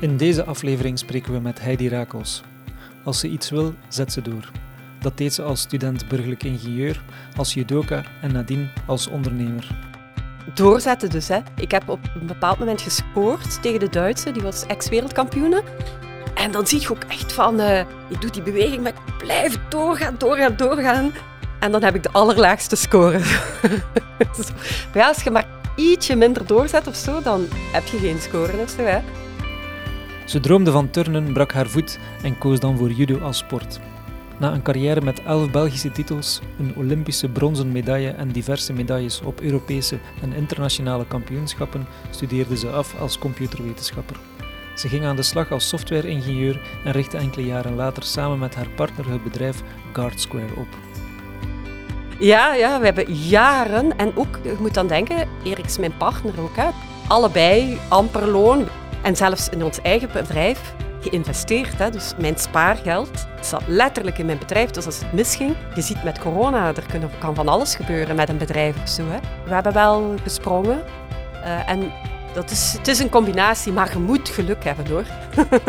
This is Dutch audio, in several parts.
In deze aflevering spreken we met Heidi Rakels. Als ze iets wil, zet ze door. Dat deed ze als student burgerlijk ingenieur, als judoka en nadien als ondernemer. Doorzetten dus. Hè. Ik heb op een bepaald moment gescoord tegen de Duitse, die was ex-wereldkampioene. En dan zie je ook echt van, uh, ik doe die beweging, maar ik blijf doorgaan, doorgaan, doorgaan. En dan heb ik de allerlaagste score. maar ja, als je maar ietsje minder doorzet of zo, dan heb je geen score of zo. Hè. Ze droomde van turnen, brak haar voet en koos dan voor judo als sport. Na een carrière met 11 Belgische titels, een Olympische bronzen medaille en diverse medailles op Europese en internationale kampioenschappen, studeerde ze af als computerwetenschapper. Ze ging aan de slag als softwareingenieur en richtte enkele jaren later samen met haar partner het bedrijf GuardSquare op. Ja, ja, we hebben jaren, en ook, je moet dan denken, Erik is mijn partner ook, hè, allebei amper loon. En zelfs in ons eigen bedrijf geïnvesteerd. Hè. Dus mijn spaargeld zat letterlijk in mijn bedrijf. Dus als het misging, je ziet met corona, er kan van alles gebeuren met een bedrijf of zo. Hè. We hebben wel gesprongen. Uh, en dat is, het is een combinatie, maar je moet geluk hebben hoor.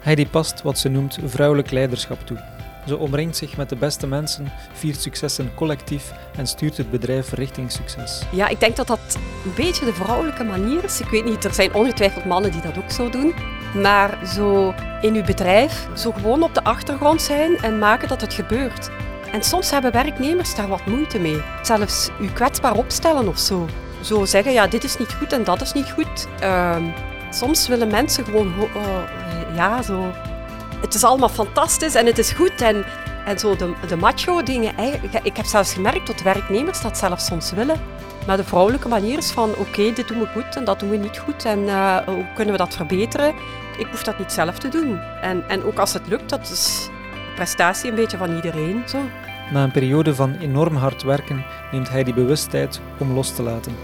Heidi past wat ze noemt vrouwelijk leiderschap toe. Ze omringt zich met de beste mensen, viert successen collectief en stuurt het bedrijf richting succes. Ja, ik denk dat dat een beetje de vrouwelijke manier is. Ik weet niet, er zijn ongetwijfeld mannen die dat ook zo doen. Maar zo in uw bedrijf, zo gewoon op de achtergrond zijn en maken dat het gebeurt. En soms hebben werknemers daar wat moeite mee. Zelfs u kwetsbaar opstellen of zo. Zo zeggen, ja, dit is niet goed en dat is niet goed. Uh, soms willen mensen gewoon, uh, ja, zo het is allemaal fantastisch en het is goed. En, en zo de, de macho-dingen. Ik heb zelfs gemerkt dat werknemers dat zelfs soms willen. Maar de vrouwelijke manier is van oké, dit doen we goed en dat doen we niet goed. En uh, hoe kunnen we dat verbeteren? Ik hoef dat niet zelf te doen. En, en ook als het lukt, dat is de prestatie een beetje van iedereen. Zo. Na een periode van enorm hard werken neemt hij die bewustheid om los te laten.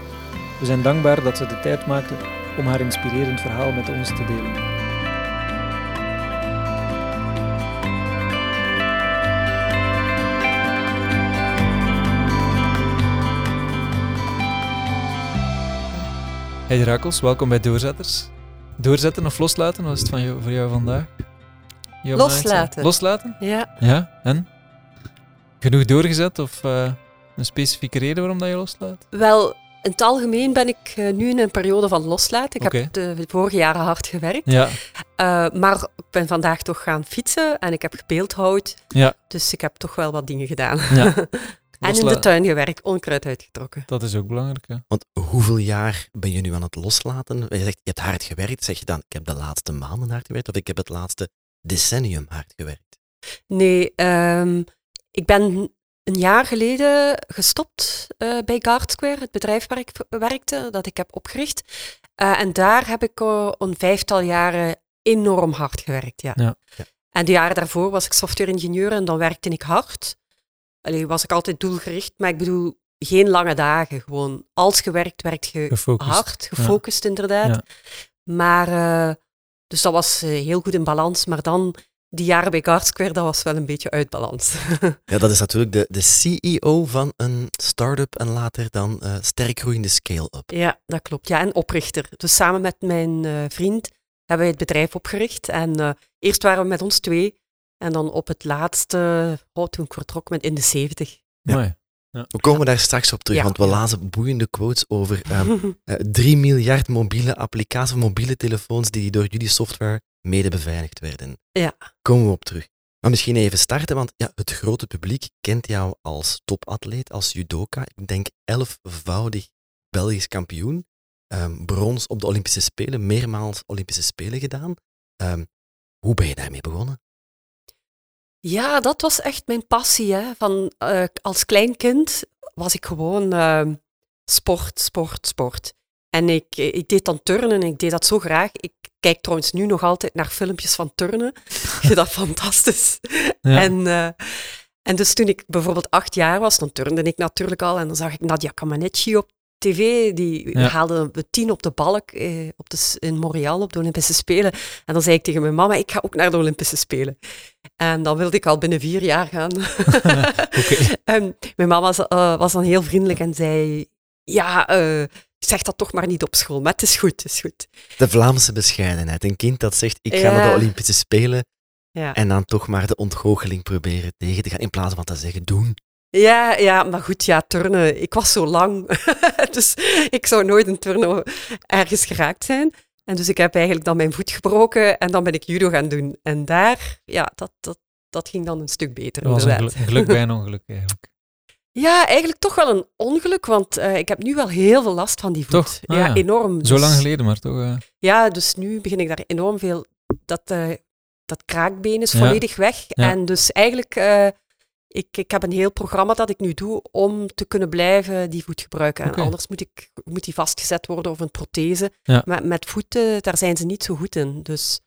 We zijn dankbaar dat ze de tijd maakte om haar inspirerend verhaal met ons te delen. Hey Rakels, welkom bij Doorzetters. Doorzetten of loslaten, wat is het van jou, voor jou vandaag? loslaten. Loslaten? Ja. Ja, en? Genoeg doorgezet of uh, een specifieke reden waarom dat je loslaat? Wel, in het algemeen ben ik uh, nu in een periode van loslaten. Ik heb de vorige jaren hard gewerkt. Ja. Uh, maar ik ben vandaag toch gaan fietsen en ik heb gebeeldhouwd. Ja. Dus ik heb toch wel wat dingen gedaan. Ja. En in de tuin gewerkt, onkruid uitgetrokken. Dat is ook belangrijk. Hè? Want hoeveel jaar ben je nu aan het loslaten? Je zegt, je hebt hard gewerkt. Zeg je dan, ik heb de laatste maanden hard gewerkt? Of ik heb het laatste decennium hard gewerkt? Nee, um, ik ben een jaar geleden gestopt uh, bij Guard Square, het bedrijf waar ik werkte, dat ik heb opgericht. Uh, en daar heb ik uh, een vijftal jaren enorm hard gewerkt. Ja. ja. En de jaren daarvoor was ik software-ingenieur en dan werkte ik hard. Allee, was ik altijd doelgericht, maar ik bedoel, geen lange dagen. Gewoon, als gewerkt, werkt je gefocust. hard, gefocust inderdaad. Maar, uh, dus dat was uh, heel goed in balans. Maar dan, die jaren bij Guard Square, dat was wel een beetje uit balans. ja, dat is natuurlijk de, de CEO van een start-up en later dan uh, sterk groeiende scale-up. Ja, dat klopt. Ja, en oprichter. Dus samen met mijn vriend hebben wij het bedrijf opgericht. En eerst waren we met ons twee. En dan op het laatste, oh, toen ik vertrok met in de 70. Ja. Ja. We komen daar straks op terug, want we lazen boeiende quotes over um, uh, 3 miljard mobiele applicaties, mobiele telefoons die door jullie software mede beveiligd werden. Ja. Komen we op terug. Maar misschien even starten, want ja, het grote publiek kent jou als topatleet, als judoka. Ik denk elfvoudig Belgisch kampioen. Um, brons op de Olympische Spelen, meermaals Olympische Spelen gedaan. Um, hoe ben je daarmee begonnen? Ja, dat was echt mijn passie. Hè. Van, uh, als klein kind was ik gewoon uh, sport, sport, sport. En ik, ik deed dan turnen en ik deed dat zo graag. Ik kijk trouwens nu nog altijd naar filmpjes van turnen. ik vind dat fantastisch. Ja. En, uh, en dus toen ik bijvoorbeeld acht jaar was, dan turnde ik natuurlijk al. En dan zag ik Nadia Comaneci op tv, die Ja. haalde tien op de balk eh, op de, in Montreal op de Olympische Spelen. En dan zei ik tegen mijn mama, ik ga ook naar de Olympische Spelen. En dan wilde ik al binnen vier jaar gaan. Oké. En mijn mama was, eh, was dan heel vriendelijk en zei, ja, eh, zeg dat toch maar niet op school, maar het is goed, het is goed. De Vlaamse bescheidenheid. Een kind dat zegt, ik ga naar de. Olympische Spelen Ja. en dan toch maar de ontgoocheling proberen tegen te gaan, in plaats van te zeggen, doen. Ja, ja, maar goed, ja, turnen. Ik was zo lang, dus ik zou nooit een turnen ergens geraakt zijn. En dus ik heb eigenlijk dan mijn voet gebroken en dan ben ik judo gaan doen. En daar, ja, dat, dat, dat ging dan een stuk beter, Dat was een geluk, bij een ongeluk eigenlijk. Ja, eigenlijk toch wel een ongeluk, want eh, ik heb nu wel heel veel last van die voet. Toch? Ah, ja, ja. enorm. Zo Dus- lang geleden, maar toch. eh, Ja, dus nu begin ik daar enorm veel... Dat, eh, dat kraakbeen is Ja. volledig weg. Ja. En dus eigenlijk, ik, ik heb een heel programma dat ik nu doe om te kunnen blijven die voet gebruiken. En anders moet, ik, moet die vastgezet worden of een prothese. Ja. Maar met voeten, daar zijn ze niet zo goed in. Dus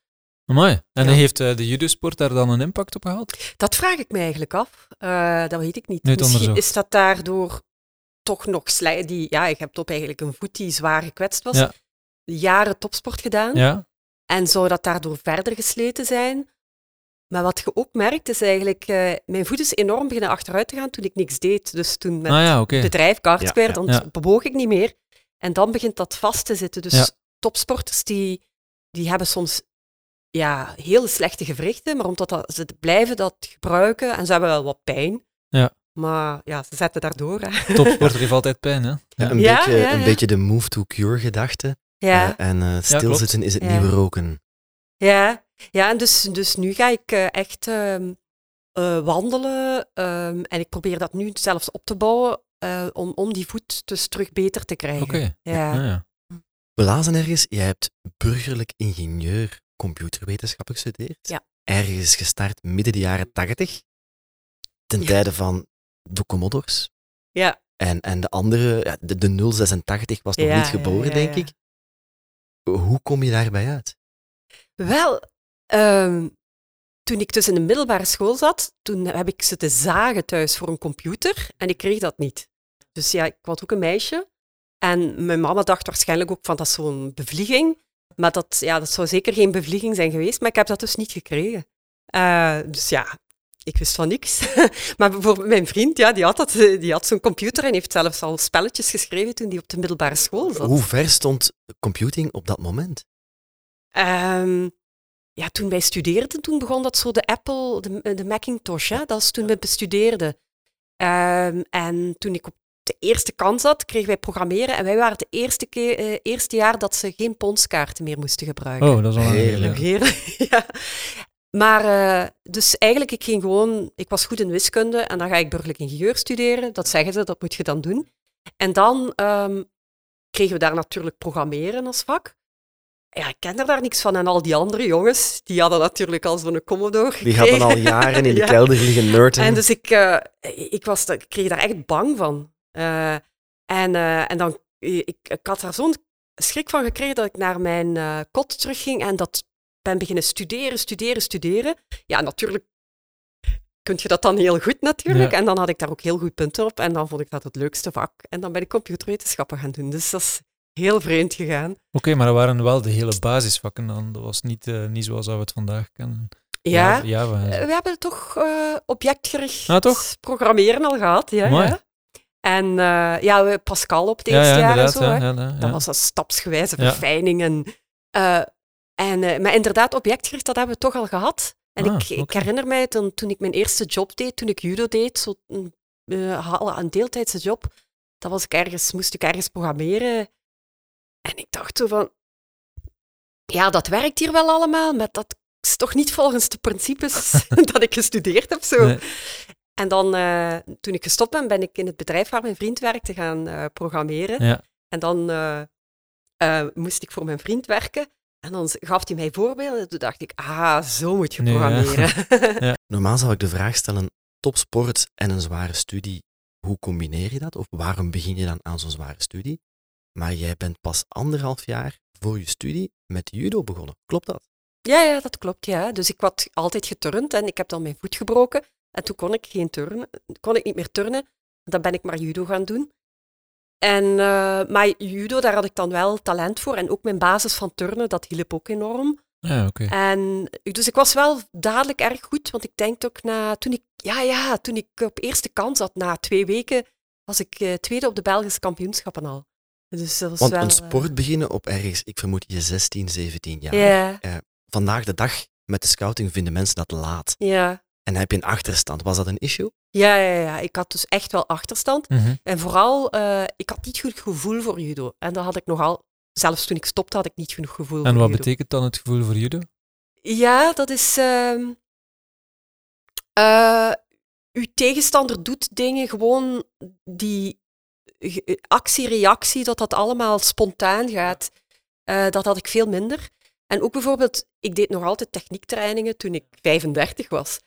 Amai. En Ja. heeft eh, de judosport daar dan een impact op gehad? dat vraag ik me eigenlijk af. Eh, dat weet ik niet. Misschien onderzocht. is dat daardoor toch nog. Die, ja, ik heb op eigenlijk een voet die zwaar gekwetst was. Ja. Jaren topsport gedaan. Ja? En zou dat daardoor verder gesleten zijn? Maar wat je ook merkt, is eigenlijk... eh, mijn voet is enorm beginnen achteruit te gaan toen ik niks deed. Dus toen met Ah ja, bedrijf, guardsquare, Ja, dan ja. bewoog ik niet meer. En dan begint dat vast te zitten. Dus Ja. topsporters die, die hebben soms ja, heel slechte gewrichten, maar omdat dat, ze blijven dat gebruiken en ze hebben wel wat pijn. Ja. Maar ja, ze zetten daardoor. Hè. Topsporter heeft altijd pijn, hè? Ja. Een, Ja, beetje, ja, een beetje de move to cure gedachte. Ja. Eh, en eh, stilzitten is het Ja. nieuwe roken. Ja, ja en dus, dus nu ga ik eh, echt ehm, eh, wandelen ehm, en ik probeer dat nu zelfs op te bouwen eh, om, om die voet dus terug beter te krijgen. Oké. Ja. Ja. We lazen ergens, jij hebt burgerlijk ingenieur computerwetenschappen gestudeerd. Ja. Ergens gestart midden de jaren tachtig. Ten Ja. tijde van de Commodores. Ja. En, en de andere, ja, de, de 086 was nog Ja, niet ja, geboren, ja, denk ik. Hoe kom je daarbij uit? Wel, ehm, toen ik dus in de middelbare school zat, toen heb ik zitten zagen thuis voor een computer en ik kreeg dat niet. Dus ja, ik was ook een meisje. En mijn mama dacht waarschijnlijk ook van dat is zo'n bevlieging. Maar dat, ja, dat zou zeker geen bevlieging zijn geweest, maar ik heb dat dus niet gekregen. Eh, dus ja, ik wist van niks. maar bijvoorbeeld mijn vriend, ja, die had, dat, die had zo'n computer en heeft zelfs al spelletjes geschreven toen hij op de middelbare school zat. Hoe ver stond computing op dat moment? Ehm, ja, toen wij studeerden, toen begon dat zo de Apple, de, de Macintosh, hè? dat is toen we bestudeerden. Ehm, en toen ik op de eerste kans zat, kregen wij programmeren en wij waren het eerste, keer, eh, eerste jaar dat ze geen ponskaarten meer moesten gebruiken. Oh, dat is al Heerlijk. Heerlijk, ja. Maar eh, dus eigenlijk, ik ging gewoon, ik was goed in wiskunde en dan ga ik burgerlijk ingenieur studeren. Dat zeggen ze, dat moet je dan doen. En dan ehm, kregen we daar natuurlijk programmeren als vak. Ja, ik ken er daar niks van. En al die andere jongens, die hadden natuurlijk al zo'n Commodore Die hadden al gekregen. jaren in de Ja. kelder liggen nerden. En dus ik, eh, ik, was, ik kreeg daar echt bang van. Eh, en, eh, en dan, ik, ik had daar zo'n schrik van gekregen dat ik naar mijn eh, kot terugging en dat ben beginnen studeren, studeren, studeren. Ja, natuurlijk kun je dat dan heel goed natuurlijk. Ja. En dan had ik daar ook heel goed punten op en dan vond ik dat het leukste vak. En dan ben ik computerwetenschappen gaan doen. Dus dat is heel vreemd gegaan. Oké, maar dat waren wel de hele basisvakken dan. Dat was niet, eh, niet zoals dat we het vandaag kennen. Ja, en zo. Eh, We hebben toch eh, objectgericht Ah, toch? programmeren al gehad. Ja, Mooi. ja. En ja, we- Pascal op het ja, eerste ja, jaar en zo. ja, ja, ja, Dat ja. was een stapsgewijze Ja. verfijning. En, en, maar inderdaad, objectgericht, dat hebben we toch al gehad. En Ah, ik, ik herinner mij dan, toen ik mijn eerste job deed, toen ik judo deed, zo een, ha- een deeltijdse job, dat was ik ergens, moest ik ergens programmeren. En ik dacht zo van, ja, dat werkt hier wel allemaal, maar dat is toch niet volgens de principes dat ik gestudeerd heb. Zo. Nee. En dan, eh, toen ik gestopt ben, ben ik in het bedrijf waar mijn vriend werkte gaan eh, programmeren. Ja. En dan eh, eh, moest ik voor mijn vriend werken. En dan gaf hij mij voorbeelden. En toen dacht ik, ah, zo moet je Nee, ja. programmeren. Normaal zou ik de vraag stellen, topsport en een zware studie, hoe combineer je dat? Of waarom begin je dan aan zo'n zware studie? Maar jij bent pas anderhalf jaar voor je studie met judo begonnen. Klopt dat? ja, ja, dat klopt. Ja. Dus ik had altijd geturnd en ik heb dan mijn voet gebroken. En toen kon ik, geen turnen, kon ik niet meer turnen. Dan ben ik maar judo gaan doen. En, eh, maar judo, daar had ik dan wel talent voor. En ook mijn basis van turnen, dat hielp ook enorm. Ja, oké. En dus ik was wel dadelijk erg goed, want ik denk ook na, toen ik, ja, ja, toen ik op eerste kans zat, na twee weken, was ik eh, tweede op de Belgische kampioenschappen al. Dus dat was Want wel, een eh, sport beginnen op ergens, ik vermoed je 16, 17 jaar. Ja, Vandaag de dag met de scouting vinden mensen dat laat. ja. En heb je een achterstand. Was dat een issue? Ja, ja, ja, ik had dus echt wel achterstand. Mhm. En vooral, eh, ik had niet goed gevoel voor judo. En dat had ik nogal, zelfs toen ik stopte, had ik niet genoeg gevoel En voor wat judo. betekent dan het gevoel voor judo? Ja, dat is. ehm eh, uw tegenstander doet dingen gewoon die actie-reactie, dat dat allemaal spontaan gaat. Eh, dat had ik veel minder. En ook bijvoorbeeld, ik deed nog altijd techniektrainingen toen ik 35 was.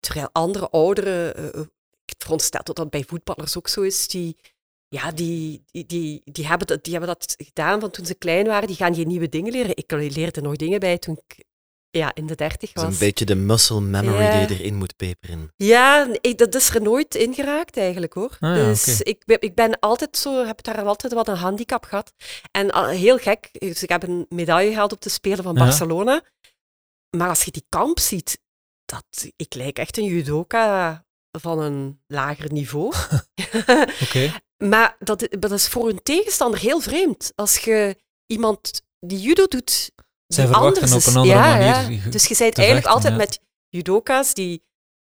Terwijl andere ouderen, eh, ik veronderstel dat dat bij voetballers ook zo is, die, ja, die, die, die, die, hebben dat, die hebben dat gedaan van toen ze klein waren. Die gaan geen nieuwe dingen leren. Ik leerde nog dingen bij toen ik ja, in de 30 Dat is was. een beetje de muscle memory Ja. die je erin moet peperen. Ja, ik, dat is er nooit ingeraakt eigenlijk hoor. Ah, ja, dus ik, ben, ik ben altijd zo, heb daar altijd wat een handicap gehad. En heel gek, dus ik heb een medaille gehaald op de Spelen van Ja. Barcelona. Maar als je die kamp ziet, dat, ik lijk echt een judoka van een lager niveau. Oké. maar dat, dat is voor een tegenstander heel vreemd. Als je iemand die judo doet, Zij verwachten anders op een andere Ja, manier ja. Dus je bent eigenlijk vechten, altijd ja. met judoka's die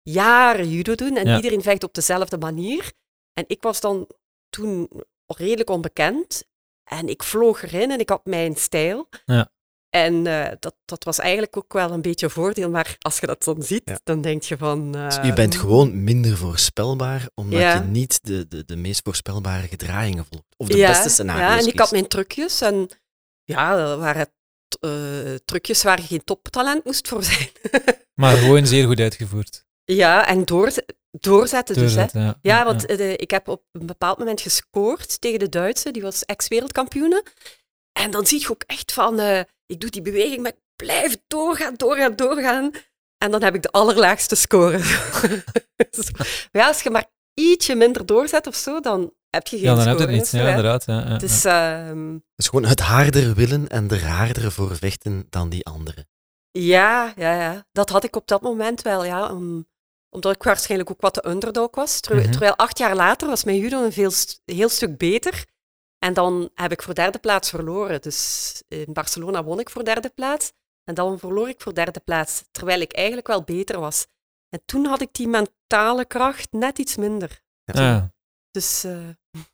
jaren judo doen en Ja. iedereen vecht op dezelfde manier. En ik was dan toen redelijk onbekend en ik vloog erin en ik had mijn stijl. Ja. En eh, dat, dat was eigenlijk ook wel een beetje een voordeel, maar als je dat dan ziet, Ja. dan denk je van... Dus eh, je bent gewoon minder voorspelbaar, omdat Ja. je niet de, de, de meest voorspelbare gedragingen volgt. Of de ja, beste scenario's Ja, en ik had mijn trucjes en ja, dat waren eh, trucjes waar je geen toptalent moest voor zijn. Maar gewoon zeer goed uitgevoerd. ja, en door, doorzetten dus, hè. Doorzetten, ja. Ja, want eh, ik heb op een bepaald moment gescoord tegen de Duitse, die was ex-wereldkampioene. En dan zie je ook echt van, eh, ik doe die beweging, maar ik blijf doorgaan, doorgaan, doorgaan. En dan heb ik de allerlaagste score. Dus, maar ja, als je maar ietsje minder doorzet of zo, dan heb je geen Ja, dan heb je het niet. Ja, inderdaad. Ja, ja, Dus ja. Dus gewoon het harder willen en er harder voor vechten dan die anderen. ja, ja, ja, dat had ik op dat moment wel, ja. om- omdat ik waarschijnlijk ook wat de underdog was. Terwijl, Mhm. terwijl acht jaar later was mijn judo een veel, st- heel stuk beter. En dan heb ik voor derde plaats verloren. Dus in Barcelona won ik voor derde plaats. En dan verloor ik voor derde plaats. Terwijl ik eigenlijk wel beter was. En toen had ik die mentale kracht net iets minder. Ja. Dus eh,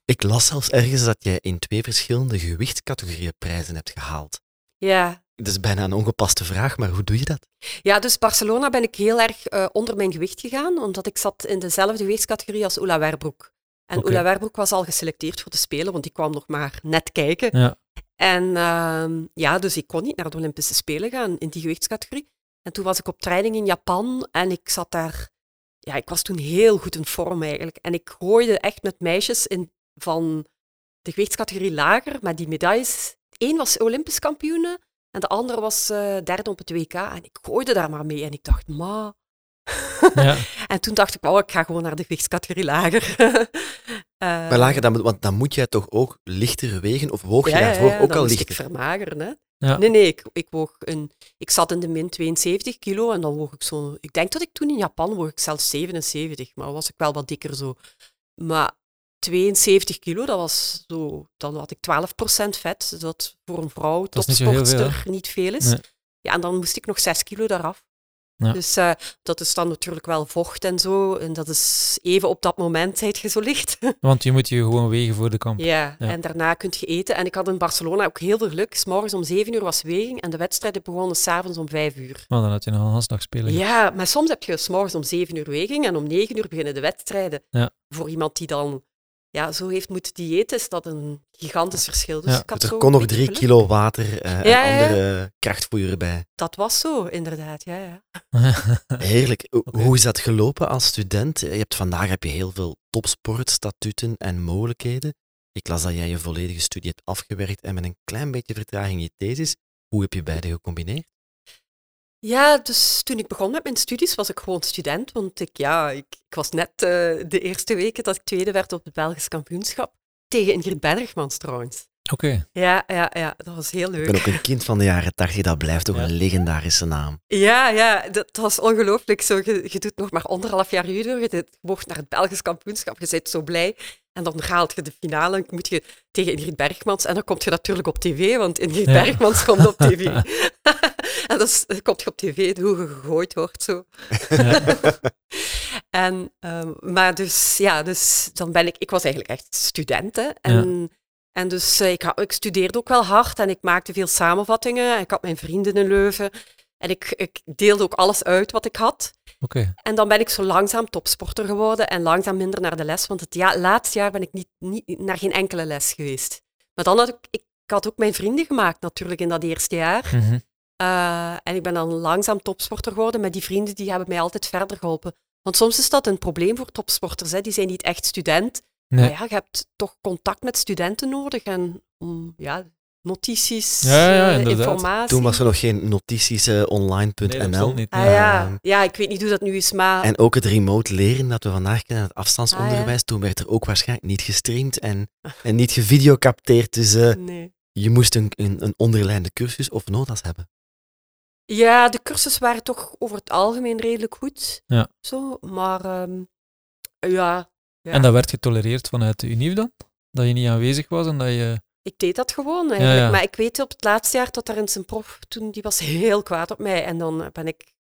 Ik las zelfs ergens dat jij in twee verschillende gewichtscategorieën prijzen hebt gehaald. ja, Dat is bijna een ongepaste vraag, maar hoe doe je dat? Ja, dus Barcelona ben ik heel erg eh, onder mijn gewicht gegaan, omdat ik zat in dezelfde gewichtscategorie als Oela Werbroek. En. Oela Werbroek was al geselecteerd voor de Spelen, want die kwam nog maar net kijken. Ja. En ehm, ja, dus ik kon niet naar de Olympische Spelen gaan in die gewichtscategorie. En toen was ik op training in Japan en ik zat daar... Ja, ik was toen heel goed in vorm eigenlijk. En ik gooide echt met meisjes in, van de gewichtscategorie lager, maar die medailles... Eén was Olympisch kampioene en de andere was eh, derde op het WK. En ik gooide daar maar mee. En ik dacht, ma... Ja. En toen dacht ik, oh, ik ga gewoon naar de gewichtscategorie lager. Eh, maar lager, dan, moet- want dan moet jij toch ook lichter wegen, of woog je ja, ja, daarvoor ja, ook dan al moest lichter? ik vermageren, hè. Ja. Nee, nee, ik, ik woog een... Ik zat in de min 72 kilo en dan woog ik zo... Ik denk dat ik toen in Japan woog ik zelfs 77, maar was ik wel wat dikker zo. Maar 72 kilo, dat was zo... Dan had ik 12% vet, dat voor een vrouw, is niet topsportster, niet veel is. Nee. Ja, en dan moest ik nog 6 kilo daaraf. Ja. Dus eh, dat is dan natuurlijk wel vocht en zo. En dat is even op dat moment, zijt je zo licht. Want je moet je gewoon wegen voor de kamp. Ja, Ja. en daarna kun je eten. En ik had in Barcelona ook heel veel geluk. 's morgens om 7 uur was weging en de wedstrijden begonnen s'avonds om 5 uur. Maar dan had je nog een halsdag spelen. Ja, maar soms heb je 's morgens om 7 uur weging en om 9 uur beginnen de wedstrijden. Ja. Voor iemand die dan ja, zo heeft moeten diëten, is dat een gigantisch verschil. Dus Ja, ik had Dus zo er kon nog drie geluk. kilo water eh, en ja, andere krachtvoer bij. Dat was zo, inderdaad. Ja, ja. Heerlijk. Hoe is dat gelopen als student? Je hebt, vandaag heb je heel veel topsportstatuten en mogelijkheden. Ik las dat jij je volledige studie hebt afgewerkt en met een klein beetje vertraging je thesis. Hoe heb je beide gecombineerd? Ja, dus toen ik begon met mijn studies was ik gewoon student, want ik, ja, ik, ik was net eh, de eerste weken dat ik tweede werd op het Belgisch kampioenschap. Tegen Ingrid Bergmans trouwens. Oké. Ja, ja, ja, dat was heel Ik leuk. ben ook een kind van de jaren tachtig, dat blijft toch Ja. een legendarische naam. Ja, ja, dat was ongelooflijk. Zo, je, je doet nog maar anderhalf jaar judo, je, je mocht naar het Belgisch kampioenschap, je bent zo blij. En dan haalt je de finale en moet je tegen Ingrid Bergmans. En dan kom je natuurlijk op tv, want Ingrid Ja. Bergmans komt op tv. en dan s- dan kom je op tv hoe je gegooid wordt. Zo. Ja. En, ehm, maar dus, ja, dus dan ben ik... Ik was eigenlijk echt student, hè. En, en dus eh, ik, ik studeerde ook wel hard en ik maakte veel samenvattingen. En ik had mijn vrienden in Leuven. En ik, ik deelde ook alles uit wat ik had. Oké. En dan ben ik zo langzaam topsporter geworden en langzaam minder naar de les. Want het ja, laatste jaar ben ik niet, niet naar geen enkele les geweest. Maar dan had ik, ik had ook mijn vrienden gemaakt natuurlijk in dat eerste jaar. Mhm. Eh, en ik ben dan langzaam topsporter geworden. Maar die vrienden die hebben mij altijd verder geholpen. Want soms is dat een probleem voor topsporters. Hè. Die zijn niet echt student. Nee. Maar ja, je hebt toch contact met studenten nodig. En om, ja, notities, Ja, ja, eh, informatie. Toen was er nog geen notities eh, Nee. Ah, ja. Ehm, ja, ik weet niet hoe dat nu is, maar... En ook het remote leren dat we vandaag kennen, het afstandsonderwijs, Ah, toen werd er ook waarschijnlijk niet gestreamd en, en niet gevideocapteerd. Dus eh, nee. je moest een, een, een onderlijnde cursus of notas hebben. Ja, de cursussen waren toch over het algemeen redelijk goed. Ja. Zo, maar ehm, ja, ja. En dat werd getolereerd vanuit de UNIF dan? Dat je niet aanwezig was en dat je... ik deed dat gewoon eigenlijk. ja. Maar ik weet op het laatste jaar dat er eens een prof toen, die was heel kwaad op mij. En dan ben ik,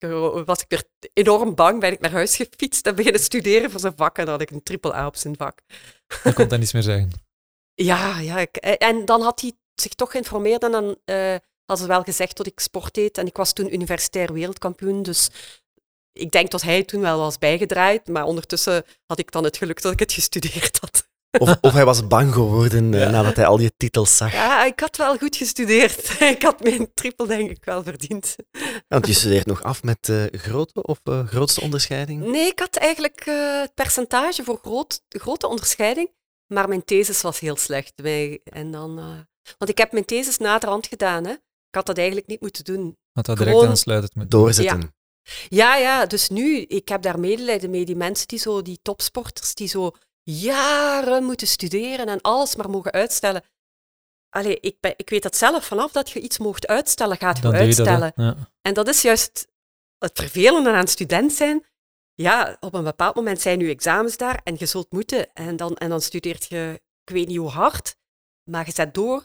was ik weer enorm bang, ben ik naar huis gefietst en beginnen studeren voor zijn vak. En dan had ik een triple A op zijn vak. Je kon dat niets meer zeggen. Ja, ja. Ik, eh, en dan had hij zich toch geïnformeerd en dan eh had ze wel gezegd dat ik sport deed. En ik was toen universitair wereldkampioen, dus ik denk dat hij toen wel was bijgedraaid. Maar ondertussen had ik dan het geluk dat ik het gestudeerd had. Of, of hij was bang geworden eh, Ja. nadat hij al die titels zag. Ja, ik had wel goed gestudeerd. ik had mijn triple denk ik wel verdiend. Want je studeert nog af met eh, grote of eh, grootste onderscheiding? Nee, ik had eigenlijk het percentage voor groot, grote onderscheiding. Maar mijn thesis was heel slecht. Wij- En dan, want ik heb mijn thesis naderhand gedaan. Hè. Ik had dat eigenlijk niet moeten doen. Had dat direct aansluitend met... Doorzetten. Ja, ja, dus nu, ik heb daar medelijden mee. Die mensen die zo, die topsporters, die zo jaren moeten studeren en alles maar mogen uitstellen. Allee, ik, ben, ik weet dat zelf, vanaf dat je iets mocht uitstellen, gaat je dat, uitstellen. Ja. En dat is juist het vervelende aan student zijn. Ja, op een bepaald moment zijn je examens daar en je zult moeten. En dan, en dan studeert je, ik weet niet hoe hard, maar je zet door.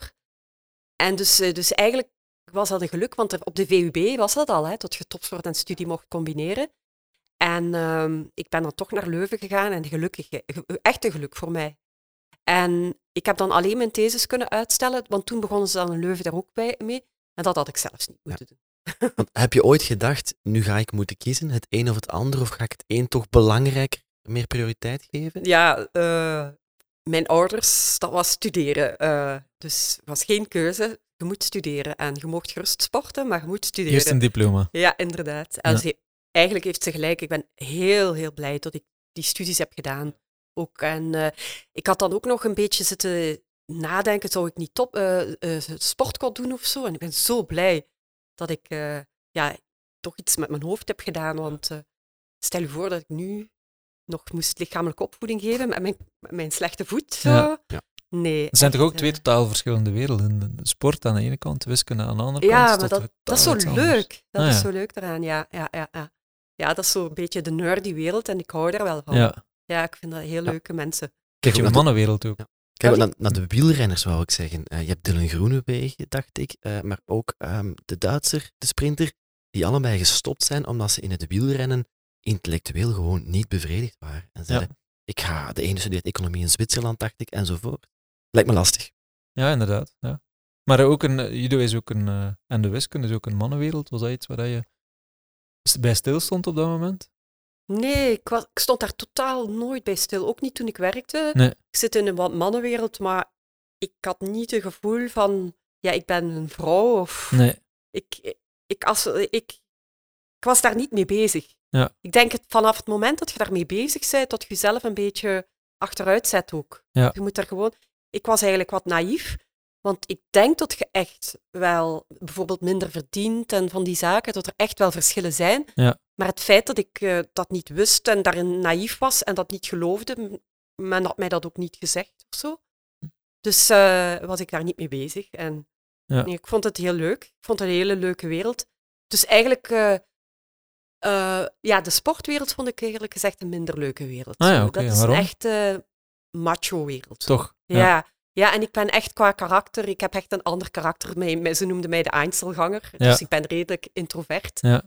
En dus, eh, dus eigenlijk was dat een geluk, want er, op de VUB was dat al, hè, dat je topsport en studie mocht combineren. En ehm, ik ben dan toch naar Leuven gegaan en gelukkig, ge- echt een geluk voor mij. En ik heb dan alleen mijn thesis kunnen uitstellen, want toen begonnen ze dan in Leuven daar ook bij, mee. En dat had ik zelfs niet moeten doen. Want heb je ooit gedacht, nu ga ik moeten kiezen, het een of het ander, of ga ik het een toch belangrijker, meer prioriteit geven? Ja, eh, mijn ouders, dat was studeren. eh, dus het was geen keuze. Je moet studeren en je mocht gerust sporten, maar je moet studeren. Eerst een diploma. Ja, inderdaad. En Ja. ze- eigenlijk heeft ze gelijk. Ik ben heel, heel blij dat ik die studies heb gedaan. Ook. En eh, ik had dan ook nog een beetje zitten nadenken, zou ik niet top, eh eh, sportcode doen of zo? En ik ben zo blij dat ik ja, toch iets met mijn hoofd heb gedaan. Want stel je voor dat ik nu nog moest lichamelijke opvoeding geven met mijn, met mijn slechte voet. Zo. Ja. Ja. Nee. Er zijn toch ook twee totaal verschillende werelden. De sport aan de ene kant, wiskunde aan de andere kant. Ja, maar dat, dat is zo leuk. Dat Ah, is ja. zo leuk eraan, ja. Ja, ja, ja. ja dat is zo een beetje de nerdy wereld en ik hou daar wel van. Ja. Ja, ik vind dat heel Ja. leuke mensen. Kijk je mannenwereld ook. Kijk, naar, naar de wielrenners wou ik zeggen. Eh, je hebt Dylan Groenewegen, dacht ik, eh, maar ook ehm, de Duitser, de sprinter, die allebei gestopt zijn omdat ze in het wielrennen intellectueel gewoon niet bevredigd waren. En zeiden, ik ga, de ene studeert economie in Zwitserland, dacht ik, enzovoort. Lijkt me lastig. Ja, inderdaad. Ja. Maar ook een, eh, judo is ook een, eh, en de wiskunde is ook een mannenwereld. Was dat iets waar je bij stil stond op dat moment? Nee, ik, was, ik stond daar totaal nooit bij stil. Ook niet toen ik werkte. Nee. Ik zit in een wat mannenwereld, maar ik had niet het gevoel van, ja, ik ben een vrouw of... Nee. Ik, ik, als, ik, ik was daar niet mee bezig. Ja. Ik denk het, vanaf het moment dat je daarmee bezig bent, dat je jezelf een beetje achteruit zet ook. Ja. Je moet daar gewoon... Ik was eigenlijk wat naïef, want ik denk dat je echt wel bijvoorbeeld minder verdient en van die zaken, dat er echt wel verschillen zijn. Ja. Maar het feit dat ik eh, dat niet wist en daarin naïef was en dat niet geloofde, men had mij dat ook niet gezegd of zo. Dus eh, was ik daar niet mee bezig. En Ja. nee, ik vond het heel leuk. Ik vond het een hele leuke wereld. Dus eigenlijk, eh, eh, ja, de sportwereld vond ik eerlijk gezegd een minder leuke wereld. Ah ja, dat is waarom? echt, eh, macho-wereld. Toch? Ja. ja. en ik ben echt qua karakter, ik heb echt een ander karakter. Mij, ze noemden mij de Einzelganger, Ja. dus ik ben redelijk introvert. Ja.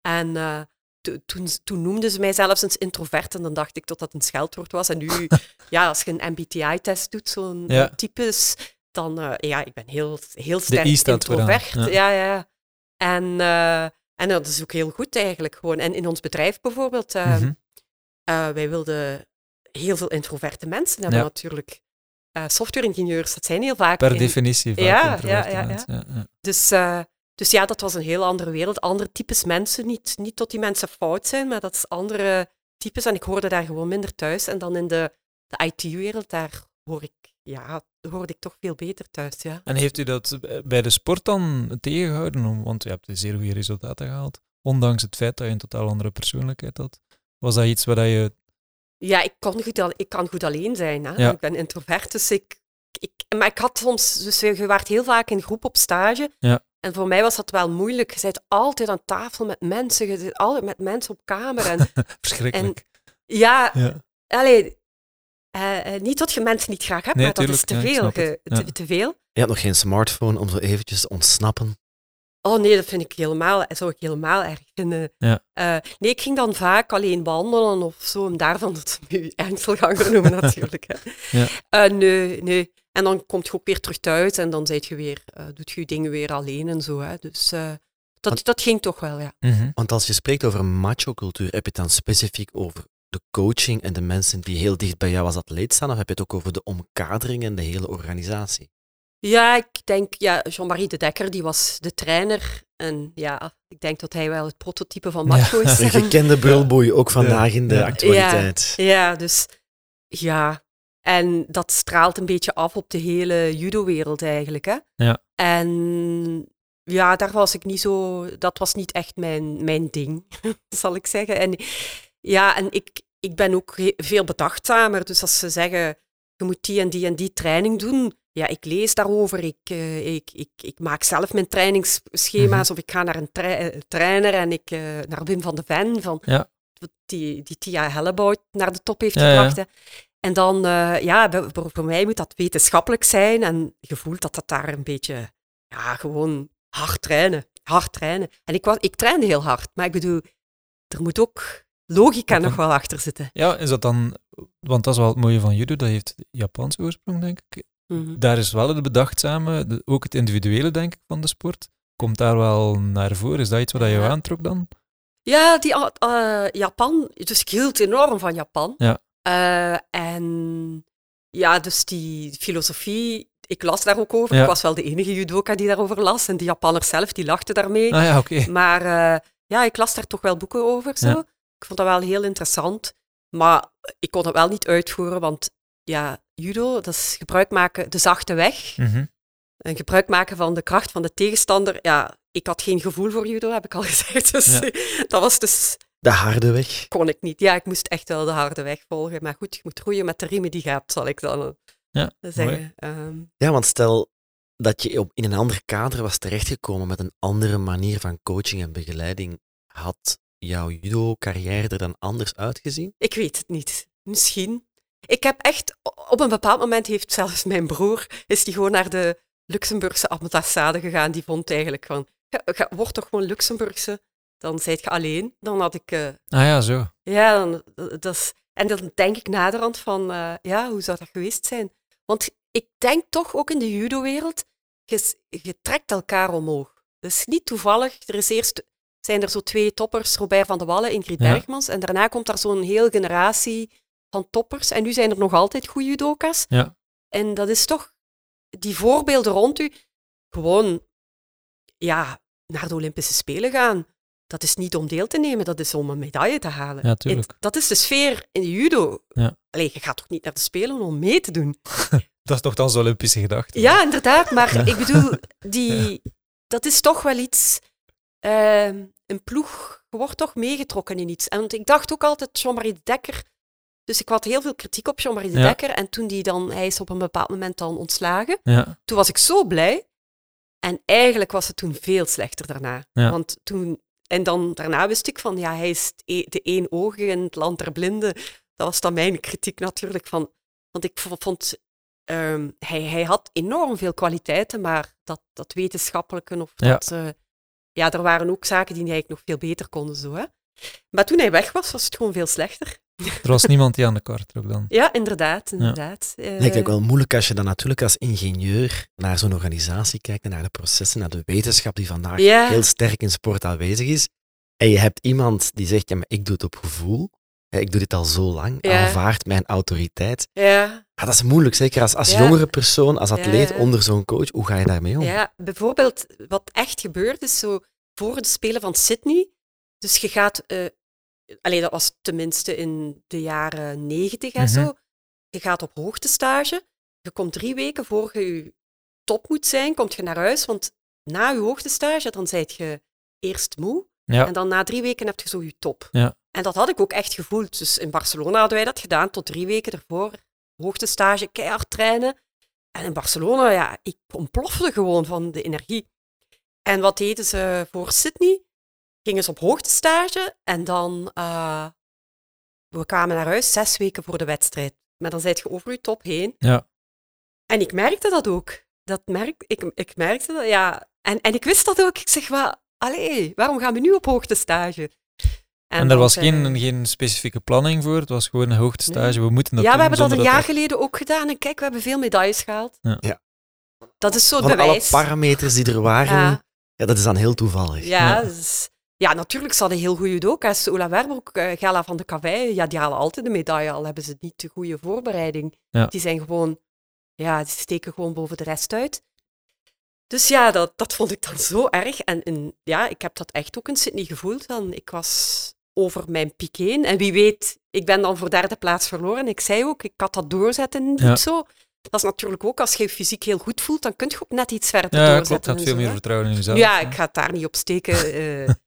En eh, to- toen, toen noemden ze mij zelfs eens introvert en dan dacht ik dat dat een scheldwoord was. En nu, ja, als je een MBTI-test doet, zo'n types, dan, eh, ja, ik ben heel, heel sterk introvert. ja. Ja, ja. En, eh, en dat is ook heel goed eigenlijk gewoon. En in ons bedrijf bijvoorbeeld, eh, Mhm. eh, wij wilden heel veel introverte mensen hebben Ja. natuurlijk. Eh software-ingenieurs, dat zijn heel vaak... Per in- definitie vaak Ja, ja, ja, dus, dus ja, dat was een heel andere wereld. Andere types mensen. Niet, niet dat die mensen fout zijn, maar dat is andere types. En ik hoorde daar gewoon minder thuis. En dan in de, de IT-wereld, daar hoor ik, ja, hoorde ik toch veel beter thuis. Ja. En heeft u dat bij de sport dan tegengehouden? Want je hebt zeer goede resultaten gehaald. Ondanks het feit dat je een totaal andere persoonlijkheid had. Was dat iets waar dat je... Ja, ik, kon goed, al- ik kan goed alleen zijn. Hè? Ja. Ik ben introvert, dus ik, ik... Maar ik had soms... Dus je waart heel vaak in groep op stage. Ja. En voor mij was dat wel moeilijk. Je zit altijd aan tafel met mensen. Je zit altijd met mensen op kamer. En Verschrikkelijk. ja, ja. allee, eh, eh, niet dat je mensen niet graag hebt, Nee, maar dat is te veel. het. ge- te, Ja. te veel. Je had nog geen smartphone om zo eventjes te ontsnappen. Oh nee, dat vind ik helemaal, zou ik helemaal erg vinden. Ja. Eh, nee, ik ging dan vaak alleen wandelen of zo, om daarvan dat ze nu Engelganger noemen natuurlijk. Hè. Ja. Eh, nee, nee. En dan kom je ook weer terug thuis en dan zijt je weer, eh, doet je je dingen weer alleen en zo. Hè. Dus eh, dat, Want- dat ging toch wel, ja. Mhm. Want als je spreekt over macho-cultuur, heb je het dan specifiek over de coaching en de mensen die heel dicht bij jou als atleet staan, of heb je het ook over de omkadering en de hele organisatie? Ja, ik denk, ja, Jean-Marie de Dekker, die was de trainer. En ja, ik denk dat hij wel het prototype van macho is. Een gekende brulboei, ook vandaag in de Ja. actualiteit. Ja, dus ja. En dat straalt een beetje af op de hele judo-wereld eigenlijk. Hè? Ja. En ja, daar was ik niet zo. Dat was niet echt mijn, mijn ding, zal ik zeggen. En ja, en ik, ik ben ook veel bedachtzamer. Dus als ze zeggen, je moet die en die en die training doen. Ja, ik lees daarover. Ik, eh, ik, ik, ik maak zelf mijn trainingsschema's. Mhm. Of ik ga naar een tra- eh, trainer en ik eh, naar Wim van de Ven. Van, Ja. Die, die Tia Hellebout naar de top heeft Ja, gebracht. En dan, ja, voor, voor mij moet dat wetenschappelijk zijn. En je voelt dat dat daar een beetje, ja, gewoon hard trainen. Hard trainen. En ik, was, ik trainde heel hard. Maar ik bedoel, er moet ook logica Dat nog dan- wel achter zitten. Ja, is dat dan... Want dat is wel het mooie van judo, dat heeft Japanse oorsprong, denk ik. Mhm. Daar is wel het bedachtzame, de- ook het individuele, denk ik, van de sport. Komt daar wel naar voren? Is dat iets wat je Ja. aantrok dan? Ja, die ah, eh, Japan. Dus ik hield enorm van Japan. Ja. Eh, en ja, dus die filosofie, ik las daar ook over. Ja. Ik was wel de enige judoka die daarover las. En die Japanners zelf, die lachten daarmee. Ah ja, oké. Maar eh, ja, ik las daar toch wel boeken over. Zo. Ja. Ik vond dat wel heel interessant. Maar ik kon het wel niet uitvoeren, want ja, judo, dat is gebruik maken, de zachte weg. Mhm. En gebruik maken van de kracht van de tegenstander. Ja, ik had geen gevoel voor judo, heb ik al gezegd. Dus Ja. dat was dus, De harde weg. kon ik niet. Ja, ik moest echt wel de harde weg volgen. Maar goed, je moet roeien met de riemen die je hebt, zal ik dan eh, Ja, zeggen. Ehm, Ja, want stel dat je op, in een ander kader was terechtgekomen met een andere manier van coaching en begeleiding, had jouw judo-carrière er dan anders uitgezien? Ik weet het niet. Misschien. Ik heb echt, op een bepaald moment heeft zelfs mijn broer, is die gewoon naar de Luxemburgse ambassade gegaan. Die vond eigenlijk van, ga, ga, word toch gewoon Luxemburgse, dan zijt je alleen. Dan had ik, eh, Ah ja, zo. ja, dan, dat is, en dan denk ik naderhand van, eh, ja, hoe zou dat geweest zijn? Want ik denk toch ook in de judo-wereld, je, je trekt elkaar omhoog. Dat is niet toevallig. Er is eerst zijn er zo twee toppers, Robert van de Wallen, Ingrid. Bergmans. En daarna komt daar zo'n heel generatie van toppers. En nu zijn er nog altijd goede judoka's. Ja. En dat is toch die voorbeelden rond u. Gewoon, ja, naar de Olympische Spelen gaan. Dat is niet om deel te nemen, dat is om een medaille te halen. Ja, tuurlijk. Het- dat is de sfeer in de judo. Ja. Allee, je gaat toch niet naar de Spelen om mee te doen? Dat is toch dan zo'n Olympische gedachte? Ja, inderdaad. Maar Ja. ik bedoel, die, dat is toch wel iets. Ehm, een ploeg, je wordt toch meegetrokken in iets. En want ik dacht ook altijd, Jean-Marie de Dekker. Dus ik had heel veel kritiek op Jean-Marie de Ja. Dekker. En toen die dan, hij is op een bepaald moment dan ontslagen. Ja, Toen was ik zo blij. En eigenlijk was het toen veel slechter daarna. Ja. Want toen, en dan daarna wist ik van, ja, hij is e- de één oog in het land der blinden. Dat was dan mijn kritiek natuurlijk van, Want ik vond, um, hij, hij had enorm veel kwaliteiten, maar dat, dat wetenschappelijke of dat... Uh, ja, er waren ook zaken die eigenlijk nog veel beter konden. Zo, hè. Maar toen hij weg was, was het gewoon veel slechter. Er was niemand die aan de kar trok dan. Ja, inderdaad. inderdaad. Ja. Uh, Lijkt wel moeilijk als je dan natuurlijk als ingenieur naar zo'n organisatie kijkt, naar de processen, naar de wetenschap die vandaag heel sterk in sport aanwezig is. En je hebt iemand die zegt, ja, maar ik doe het op gevoel. Ik doe dit al zo lang, aanvaard mijn autoriteit. Ja. dat is moeilijk, zeker als, als jongere persoon, als atleet onder zo'n coach. Hoe ga je daarmee om? Ja, bijvoorbeeld wat echt gebeurt is zo voor het spelen van Sydney. Dus je gaat uh, Allee, dat was tenminste in de jaren negentig en zo. Mhm. Je gaat op hoogtestage. Je komt drie weken voor je, je top moet zijn, komt je naar huis. Want na je hoogtestage, dan zijt je eerst moe. En dan na drie weken heb je zo je top. Ja. En dat had ik ook echt gevoeld. Dus in Barcelona hadden wij dat gedaan, tot drie weken ervoor. Hoogtestage, keihard trainen. En in Barcelona, ja, ik ontplofte gewoon van de energie. En wat deden ze voor Sydney? gingen ze op hoogtestage en dan uh, we kwamen naar huis zes weken voor de wedstrijd. Maar dan zijt je over je top heen. Ja. En ik merkte dat ook. Dat merk, ik, ik merkte dat, ja. En, en ik wist dat ook. Ik zeg, wat, allee, waarom gaan we nu op hoogtestage? En, en er was geen, geen specifieke planning voor, het was gewoon een hoogtestage. We moeten dat Ja, we hebben dat een jaar geleden ook gedaan. En kijk, we hebben veel medailles gehaald. Ja. ja. Dat is zo Van bewijs. alle parameters die er waren, ja. ja dat is dan heel toevallig. Ja, ja. Dus, ja, natuurlijk, ze hadden heel goede judoka's. Ola Werber, uh, Gala van de Kavij, ja, die halen altijd de medaille, al hebben ze niet de goede voorbereiding. Die zijn gewoon, ja, die steken gewoon boven de rest uit. Dus ja, dat, dat vond ik dan zo erg. En, en ja, ik heb dat echt ook in Sydney gevoeld. Dan. Ik was over mijn piek heen. En wie weet, ik ben dan voor derde plaats verloren. Ik zei ook, ik had dat doorzetten niet zo. Dat is natuurlijk ook, als je je fysiek heel goed voelt, dan kun je ook net iets verder ja, doorzetten. Ja, klopt. veel meer vertrouwen in jezelf. Ja, ik ga het daar niet op steken. Uh,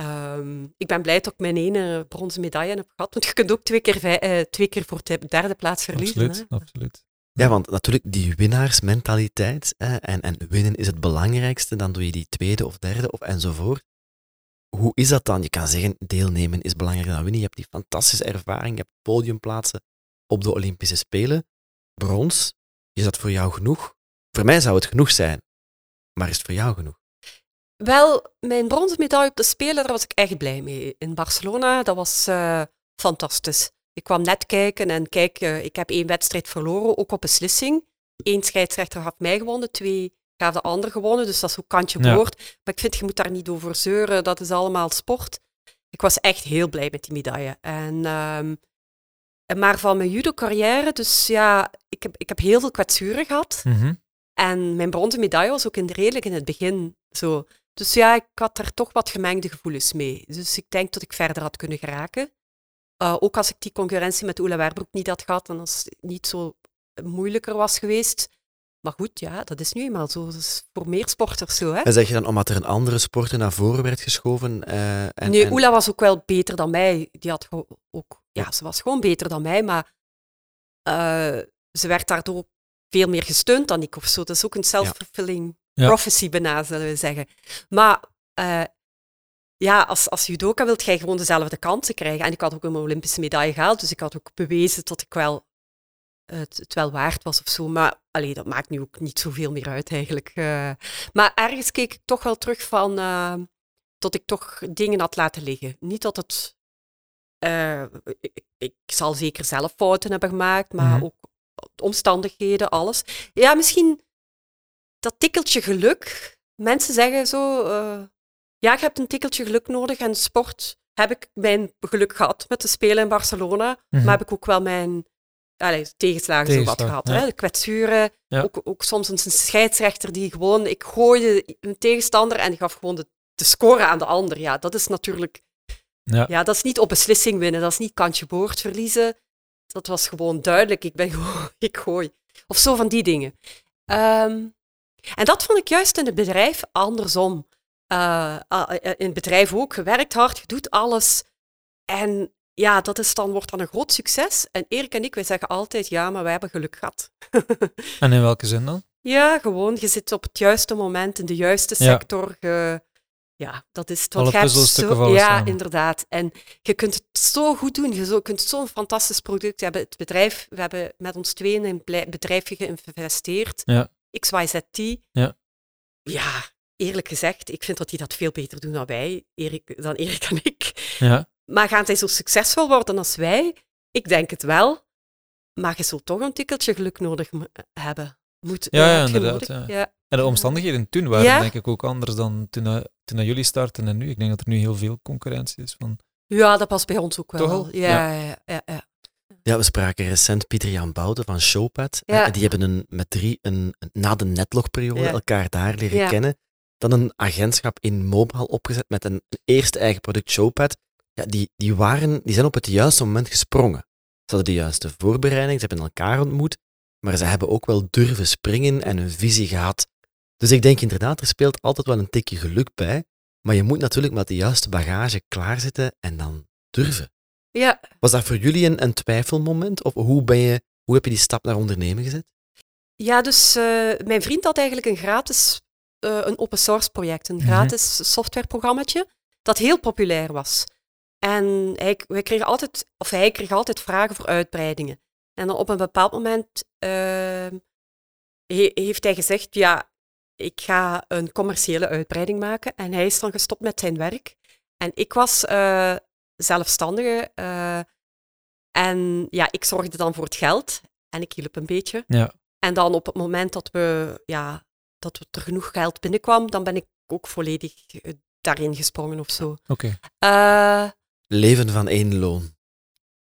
Um, ik ben blij dat ik mijn ene bronzen medaille heb gehad. Want je kunt ook twee keer, uh, twee keer voor de derde plaats verliezen. Absoluut, hè? absoluut. Ja, want natuurlijk die winnaarsmentaliteit hè, en, en winnen is het belangrijkste, dan doe je die tweede of derde of enzovoort. Hoe is dat dan? Je kan zeggen, deelnemen is belangrijker dan winnen. Je hebt die fantastische ervaring, je hebt podiumplaatsen op de Olympische Spelen. Brons, is dat voor jou genoeg? Voor mij zou het genoeg zijn, maar is het voor jou genoeg? Wel, mijn bronzen medaille op de Spelen, daar was ik echt blij mee. In Barcelona, dat was uh, fantastisch. Ik kwam net kijken en kijk, uh, ik heb één wedstrijd verloren, ook op beslissing. Eén scheidsrechter had mij gewonnen, twee gaf de ander gewonnen, dus dat is ook kantje boord. Ja. Maar ik vind, je moet daar niet over zeuren, dat is allemaal sport. Ik was echt heel blij met die medaille. En, um, maar van mijn judo-carrière, dus ja, ik heb, ik heb heel veel kwetsuren gehad. Mm -hmm. En mijn bronzen medaille was ook in de, redelijk in het begin zo. Dus ja, ik had er toch wat gemengde gevoelens mee. Dus ik denk dat ik verder had kunnen geraken. Uh, ook als ik die concurrentie met Oela Werbroek niet had gehad, dan als het niet zo moeilijker was geweest. Maar goed, ja, dat is nu eenmaal zo. Dat is voor meer sporters zo. Hè? En zeg je dan omdat er een andere sporter naar voren werd geschoven? Uh, en, nee, en... Oela was ook wel beter dan mij. Die had ook, ja, ze was gewoon beter dan mij, maar uh, ze werd daardoor veel meer gesteund dan ik of zo. Dat is ook een self-fulfilling ja. prophecy bijna, zullen we zeggen. Maar uh, ja, als, als judoka wilt jij gewoon dezelfde kansen krijgen. En ik had ook een Olympische medaille gehaald, dus ik had ook bewezen dat ik wel het, het wel waard was of zo. Maar allee, dat maakt nu ook niet zoveel meer uit eigenlijk. Uh, maar ergens keek ik toch wel terug van uh, dat ik toch dingen had laten liggen. Niet dat het... Ik, ik, zal zeker zelf fouten hebben gemaakt, maar mm. ook omstandigheden, alles. Ja, misschien dat tikkeltje geluk. Mensen zeggen zo, ja, je hebt een tikkeltje geluk nodig. En sport heb ik mijn geluk gehad met de Spelen in Barcelona. Mm -hmm. Maar heb ik ook wel mijn tegenslagen Tegenslag, zo wat gehad. Ja. Hè? De kwetsuren, ja. ook, ook soms een scheidsrechter die gewoon... Ik gooide een tegenstander en gaf gewoon de, de score aan de ander. Ja, dat is natuurlijk... Ja. ja, dat is niet op beslissing winnen. Dat is niet kantje boord verliezen. Dat was gewoon duidelijk. Ik ben gewoon... Ik gooi. Of zo van die dingen. Um, en dat vond ik juist in het bedrijf andersom. Uh, uh, in het bedrijf ook, gewerkt hard, je doet alles. En ja, dat is dan, wordt dan een groot succes. En Erik en ik, wij zeggen altijd, ja, maar wij hebben geluk gehad. en in welke zin dan? Ja, gewoon, je zit op het juiste moment in de juiste sector. Ja. Je, ja, dat is het. Alle puzzelstukken zo, Ja, samen. inderdaad. En je kunt het zo goed doen. Je zo- kunt zo'n fantastisch product hebben. Het bedrijf, we hebben met ons tweeën in een bedrijfje geïnvesteerd. Ja. XYZT. Ja. Ja, eerlijk gezegd, ik vind dat die dat veel beter doen dan wij, Erik, dan Erik en ik. Ja, Maar gaan zij zo succesvol worden als wij? Ik denk het wel. Maar je zult toch een tikkeltje geluk nodig hebben. Moet, Ja, ja, inderdaad, ja. Ja. en de omstandigheden toen waren Ja. denk ik ook anders dan toen, eh, toen jullie starten en nu. Ik denk dat er nu heel veel concurrentie is. Van, ja, dat past bij ons ook wel. Ja, ja, ja, ja. Ja, we spraken recent Pieter Jan Bouden van Showpad. Ja. En die hebben een, met drie een, na de netlogperiode Ja. elkaar daar leren Ja. kennen. Dan een agentschap in mobile opgezet met een, een eerste eigen product, Showpad. Ja, die, die, waren, die zijn op het juiste moment gesprongen. Ze hadden de juiste voorbereiding, ze hebben elkaar ontmoet, maar ze hebben ook wel durven springen en een visie gehad. Dus ik denk inderdaad, er speelt altijd wel een tikje geluk bij, maar je moet natuurlijk met de juiste bagage klaarzitten en dan durven. ja. Was dat voor jullie een, een twijfelmoment? Of hoe, ben je, hoe heb je die stap naar ondernemen gezet? Ja, dus eh, mijn vriend had eigenlijk een gratis, eh, een open source project, een Mhm. gratis softwareprogrammaatje, dat heel populair was. En hij, wij kregen altijd, of hij kreeg altijd vragen voor uitbreidingen. En dan op een bepaald moment ehm, he- heeft hij gezegd, ja, ik ga een commerciële uitbreiding maken. En hij is dan gestopt met zijn werk. En ik was eh, zelfstandige. eh, en ja, ik zorgde dan voor het geld. En ik hielp een beetje. ja. En dan op het moment dat, we, ja, dat er genoeg geld binnenkwam, dan ben ik ook volledig eh, daarin gesprongen of zo. Oké. Leven van één loon.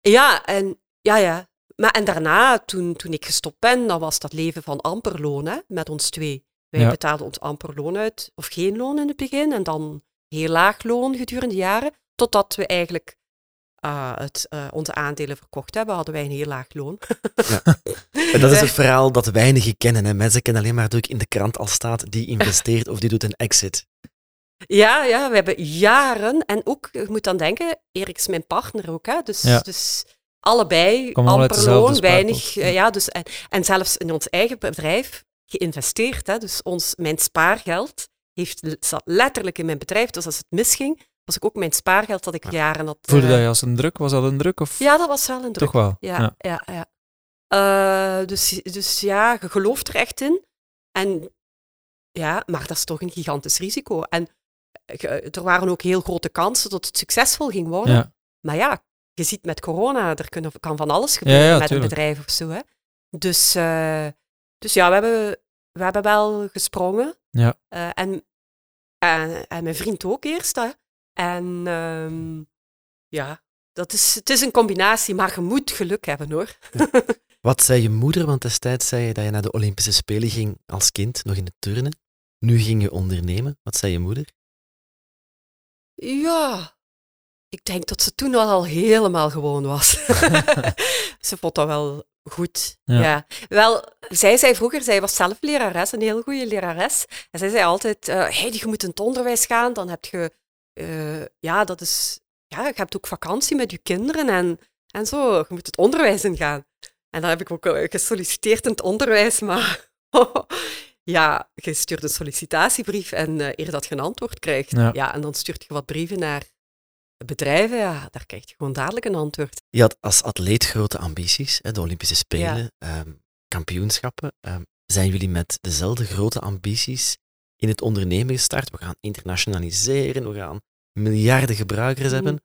ja, en, ja, ja. Maar en daarna, toen, toen ik gestopt ben, dan was dat leven van amper loon, hè, met ons twee. Wij Ja. betaalden ons amper loon uit, of geen loon in het begin, en dan heel laag loon gedurende jaren, totdat we eigenlijk eh, het, eh, onze aandelen verkocht hebben, hadden wij een heel laag loon. En dat is het verhaal dat weinigen kennen. Hè. Mensen kennen alleen maar dat in de krant al staat, die investeert of die doet een exit. Ja, ja, we hebben jaren. En ook, je moet dan denken, Erik is mijn partner ook. Hè? Dus, Ja. dus allebei, uit amper loon, weinig. eh, ja, dus, en, en zelfs in ons eigen bedrijf geïnvesteerd. Hè? Dus ons, mijn spaargeld heeft, zat letterlijk in mijn bedrijf. Dus als het misging, was ik ook mijn spaargeld dat ik jaren had. Voelde eh, dat je als een druk? Was dat een druk? Of Ja, dat was wel een druk. toch wel? Ja, ja. ja, Eh, dus, dus ja, je gelooft er echt in. En ja, maar dat is toch een gigantisch risico. En er waren ook heel grote kansen dat het succesvol ging worden. Ja. Maar ja, je ziet met corona, er kunnen, kan van alles gebeuren ja, met tuurlijk. een bedrijf of zo. Hè. Dus, eh, dus ja, we hebben, we hebben wel gesprongen. Ja. Eh, en, en, en mijn vriend ook eerst. Hè. En ehm, ja, dat is, het is een combinatie, maar je moet geluk hebben hoor. Wat zei je moeder? Want destijds zei je dat je naar de Olympische Spelen ging als kind, nog in het turnen. Nu ging je ondernemen. Wat zei je moeder? Ja, ik denk dat ze toen al helemaal gewoon was. ze vond dat wel goed. Ja. Ja. Wel, zij zei vroeger, zij was zelf lerares, een heel goede lerares. En zij zei altijd, eh Heidi, je moet in het onderwijs gaan, dan heb je, eh, ja, dat is, ja, je hebt ook vakantie met je kinderen en, en zo. Je moet het onderwijs ingaan. En dan heb ik ook eh, gesolliciteerd in het onderwijs, maar ja, je stuurt een sollicitatiebrief en eh, eer dat je een antwoord krijgt, Ja. ja. en dan stuurt je wat brieven naar bedrijven, ja, daar krijg je gewoon dadelijk een antwoord. Je had als atleet grote ambities, hè, de Olympische Spelen, ehm, kampioenschappen. Ehm, zijn jullie met dezelfde grote ambities in het ondernemen gestart? We gaan internationaliseren, we gaan miljarden gebruikers Mhm. hebben.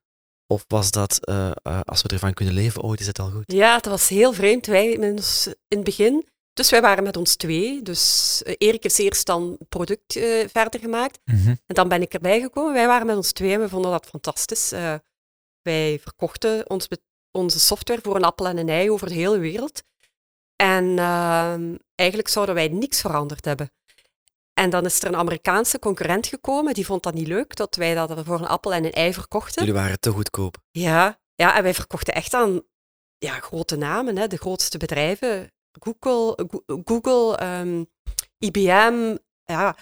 Of was dat, eh, eh, als we ervan kunnen leven, ooit is het al goed? Ja, het was heel vreemd. Wij in het begin, dus wij waren met ons twee. Dus eh, Erik heeft eerst dan product eh, verder gemaakt. Mhm. En dan ben ik erbij gekomen. Wij waren met ons twee en we vonden dat fantastisch. Eh, wij verkochten ons onze software voor een appel en een ei over de hele wereld. En ehm, eigenlijk zouden wij niks veranderd hebben. En dan is er een Amerikaanse concurrent gekomen, die vond dat niet leuk, dat wij dat voor een appel en een ei verkochten. Jullie waren te goedkoop. Ja, ja, en wij verkochten echt aan ja, grote namen, hè, de grootste bedrijven. Google, Go- Google ehm, IBM. Ja.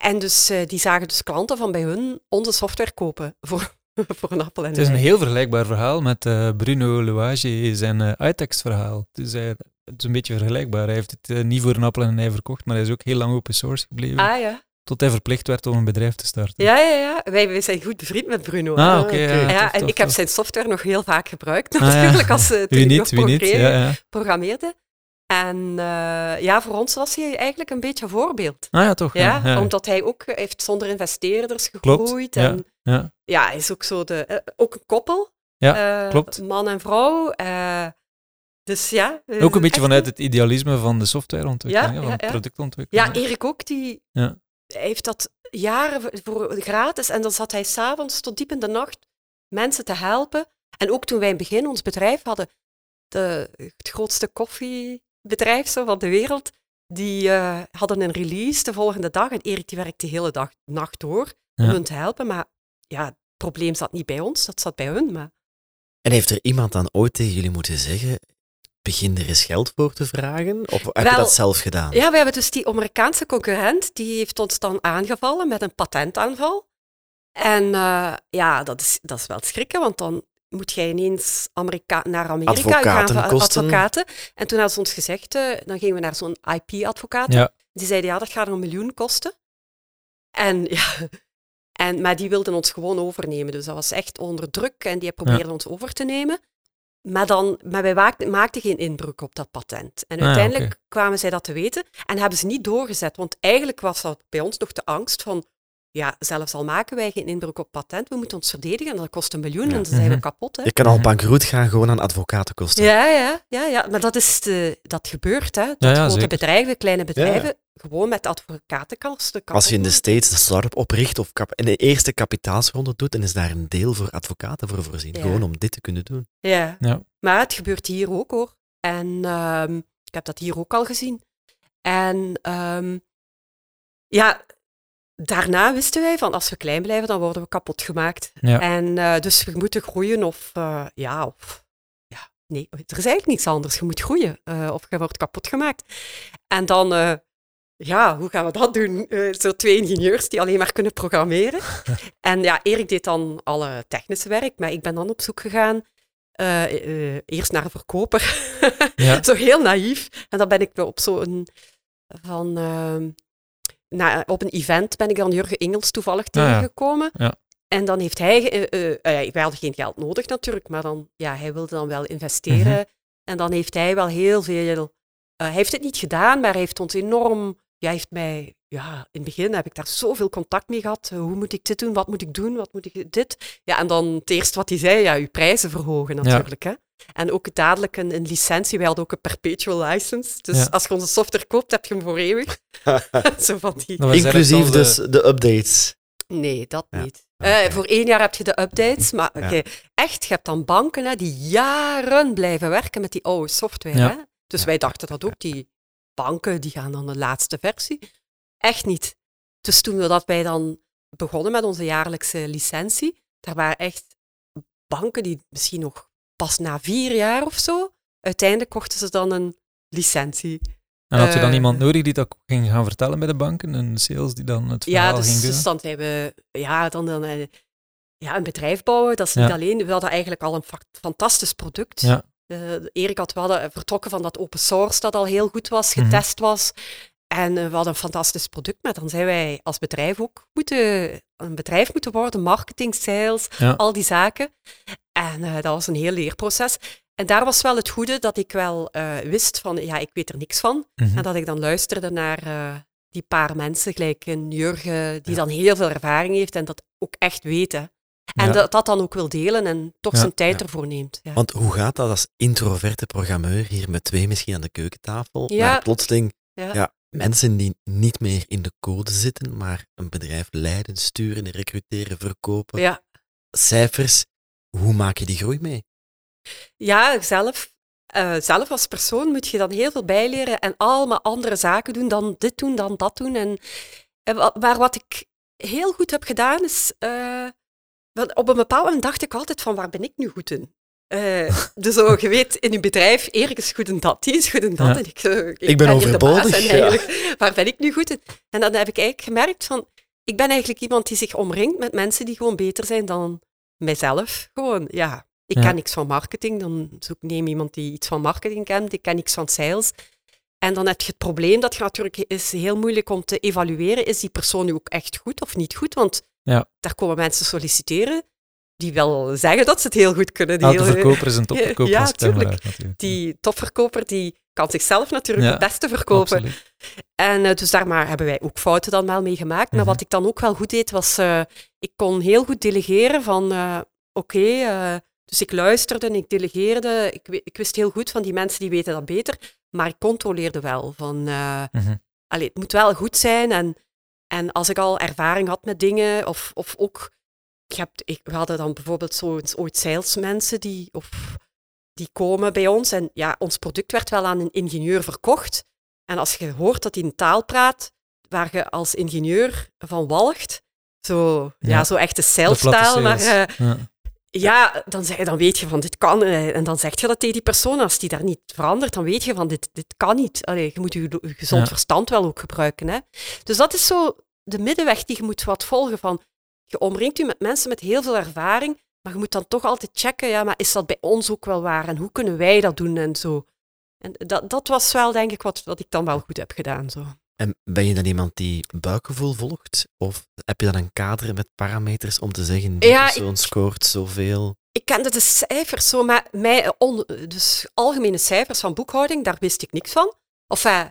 En dus eh, die zagen dus klanten van bij hun onze software kopen voor, voor een appel en Het is een heel vergelijkbaar verhaal met eh, Bruno Louage zijn eh iText verhaal. Dus hij, het is een beetje vergelijkbaar. Hij heeft het niet voor een appel en een ei verkocht, maar hij is ook heel lang open source gebleven. Ah ja. Tot hij verplicht werd om een bedrijf te starten. Ja, ja, ja. Wij, wij zijn goed bevriend met Bruno. Ah, oké. ja, en tof, ik heb tof. zijn software nog heel vaak gebruikt, Ah, ja. natuurlijk, als uh, toen ik niet, nog wie niet. programmeerde. En eh, ja, voor ons was hij eigenlijk een beetje een voorbeeld. Ah ja, toch. Ja. Omdat hij ook eh, heeft zonder investeerders gegroeid. En ja. ja, hij is ook zo de... eh, ook een koppel. Ja, klopt. Man en vrouw. dus ja. Ook een beetje vanuit het idealisme van de softwareontwikkeling, van productontwikkeling. Ja, Erik ook, die heeft dat jaren voor- gratis. En dan zat hij s'avonds tot diep in de nacht mensen te helpen. En ook toen wij in het begin ons bedrijf hadden, de, het grootste koffiebedrijf zo van de wereld, die eh, hadden een release de volgende dag. En Erik die werkte de hele dag, nacht door om hun te helpen. Maar ja, het probleem zat niet bij ons, dat zat bij hun. Maar En heeft er iemand dan ooit tegen jullie moeten zeggen, begin er eens geld voor te vragen? Of heb je dat zelf gedaan? Ja, we hebben dus die Amerikaanse concurrent, die heeft ons dan aangevallen met een patentaanval. En eh, ja, dat is, dat is wel schrikken, want dan moet jij ineens Amerika naar Amerika gaan voor advocaten. En toen hadden ze ons gezegd, eh, dan gingen we naar zo'n IP-advocaat. Ja. Die zeiden, ja, dat gaat een miljoen kosten. En ja, en, maar die wilden ons gewoon overnemen. Dus dat was echt onder druk en die probeerden ons over te nemen. Maar, dan, maar wij maakten, maakten geen inbreuk op dat patent. En Ah, uiteindelijk kwamen zij dat te weten en hebben ze niet doorgezet. Want eigenlijk was dat bij ons nog de angst van, ja, zelfs al maken wij geen inbreuk op patent, we moeten ons verdedigen en dat kost een miljoen Ja. en dan zijn we Mhm. kapot. Hè? Je kan al bankroet gaan gewoon aan advocatenkosten. Ja, ja, ja, ja, maar dat, is de, dat gebeurt. Hè. Dat Ja, ja, grote zeker. bedrijven, kleine bedrijven, Ja. gewoon met advocatenkosten. Als je in de States een start-up opricht of kap- en de eerste kapitaalsronde doet, dan is daar een deel voor advocaten voor voorzien. Ja. Gewoon om dit te kunnen doen. Ja. Ja. Maar het gebeurt hier ook hoor. En ehm, ik heb dat hier ook al gezien. En ehm, ja, daarna wisten wij van als we klein blijven, dan worden we kapot gemaakt. Ja. En eh, dus we moeten groeien of eh, ja, of ja, nee, er is eigenlijk niks anders. Je moet groeien eh, of je wordt kapot gemaakt. En dan, ja, hoe gaan we dat doen? Zo twee ingenieurs die alleen maar kunnen programmeren. en ja, Erik deed dan alle technische werk, maar ik ben dan op zoek gegaan eerst naar een verkoper. Ja. Zo heel naïef. En dan ben ik op zo'n van. Na, op een event ben ik dan Jurgen Engels toevallig Ah, ja. tegengekomen. Ja. En dan heeft hij, eh, eh, eh, wij hadden geen geld nodig natuurlijk, maar dan, ja, hij wilde dan wel investeren. Mhm. En dan heeft hij wel heel veel, hij heeft het niet gedaan, maar hij heeft ons enorm, ja, heeft mij, ja, in het begin heb ik daar zoveel contact mee gehad. Eh, hoe moet ik dit doen? Wat moet ik doen? Wat moet ik dit? Ja, en dan het eerste wat hij zei, ja, uw prijzen verhogen natuurlijk, hè. En ook dadelijk een, een licentie. Wij hadden ook een perpetual license. Dus Ja. als je onze software koopt, heb je hem voor eeuwig. Zo van die... Was Inclusief dus de updates. Nee, dat Ja. niet. Oké. Eh, voor één jaar heb je de updates, maar Ja. oké, echt, je hebt dan banken hè, die jaren blijven werken met die oude software. Ja. Hè? Dus Ja. wij dachten dat ook, die banken die gaan dan de laatste versie. Echt niet. Dus toen we dat wij dan begonnen met onze jaarlijkse licentie, daar waren echt banken die misschien nog pas na vier jaar of zo, uiteindelijk kochten ze dan een licentie. En had je dan eh, iemand nodig die dat ging gaan vertellen bij de banken? Een sales die dan het verhaal Ja, dus, ging doen? dus dan zijn we ja, dan, dan, eh, ja, een bedrijf bouwen. Dat is Ja. niet alleen. We hadden eigenlijk al een fa- fantastisch product. Ja. Eh, Erik had wel vertrokken van dat open source dat al heel goed was, Mhm. getest was. En eh, we hadden een fantastisch product, maar dan zijn wij als bedrijf ook moeten, een bedrijf moeten worden, marketing, sales, Ja. al die zaken. En eh, dat was een heel leerproces. En daar was wel het goede dat ik wel eh, wist van, ja, ik weet er niks van. Mhm. En dat ik dan luisterde naar die paar mensen, gelijk een Jurgen, die Ja. dan heel veel ervaring heeft en dat ook echt weten. En Ja. dat, dat dan ook wil delen en toch Ja. zijn tijd Ja. ervoor neemt. Ja. Want hoe gaat dat als introverte programmeur hier met twee misschien aan de keukentafel, Ja. maar plotseling Ja. Mensen die niet meer in de code zitten, maar een bedrijf leiden, sturen, recruteren, verkopen, ja. cijfers, hoe maak je die groei mee? Ja, zelf, eh, zelf als persoon moet je dan heel veel bijleren en allemaal andere zaken doen, dan dit doen, dan dat doen. En, en maar wat ik heel goed heb gedaan is, eh, op een bepaald moment dacht ik altijd van waar ben ik nu goed in? Eh, dus je weet, in je bedrijf, Erik is goed in dat, die is goed in dat. Ja. En ik, eh, ik, Ik ben baas overbodig, En ja. waar ben ik nu goed in? En dan heb ik eigenlijk gemerkt van, ik ben eigenlijk iemand die zich omringt met mensen die gewoon beter zijn dan mijzelf. Gewoon, ja. Ik Ja. ken niks van marketing, dan zoek ik neem iemand die iets van marketing kent. Ik ken niks van sales. En dan heb je het probleem dat je natuurlijk is heel moeilijk om te evalueren, is die persoon nu ook echt goed of niet goed? Want Ja. daar komen mensen solliciteren die wel zeggen dat ze het heel goed kunnen. Die Elke heel- verkoper is een topverkoper Ja, natuurlijk. Die topverkoper die kan zichzelf natuurlijk Ja, het beste verkopen. Absoluut. En eh, dus daar maar hebben wij ook fouten dan wel mee gemaakt. Maar Mhm. wat ik dan ook wel goed deed, was eh, ik kon heel goed delegeren van eh, oké, dus ik luisterde en ik delegeerde. Ik, ik wist heel goed van die mensen die weten dat beter, maar ik controleerde wel van Mhm. allee, het moet wel goed zijn. En, en als ik al ervaring had met dingen, of, of ook, je hebt, ik, we hadden dan bijvoorbeeld zo eens ooit salesmensen die, of, die komen bij ons. En ja, ons product werd wel aan een ingenieur verkocht. En als je hoort dat hij een taal praat waar je als ingenieur van walgt, zo, ja. Ja, zo echte salestaal, maar eh, Ja. ja, dan, zeg, dan weet je van dit kan. eh, En dan zeg je dat tegen die persoon. Als die daar niet verandert, dan weet je van dit, dit kan niet. Allee, je moet je, gezond Ja. verstand wel ook gebruiken. Hè? Dus dat is zo de middenweg die je moet wat volgen. Van, je omringt je met mensen met heel veel ervaring, maar je moet dan toch altijd checken, ja, maar is dat bij ons ook wel waar? En hoe kunnen wij dat doen en zo? En dat, dat was wel, denk ik, wat, wat ik dan wel goed heb gedaan. Zo. En ben je dan iemand die buikgevoel volgt? Of heb je dan een kader met parameters om te zeggen, die Ja, ik- persoon scoort zoveel? Ik kende de cijfers zo, maar mij, on- dus algemene cijfers van boekhouding, daar wist ik niks van. Of eh,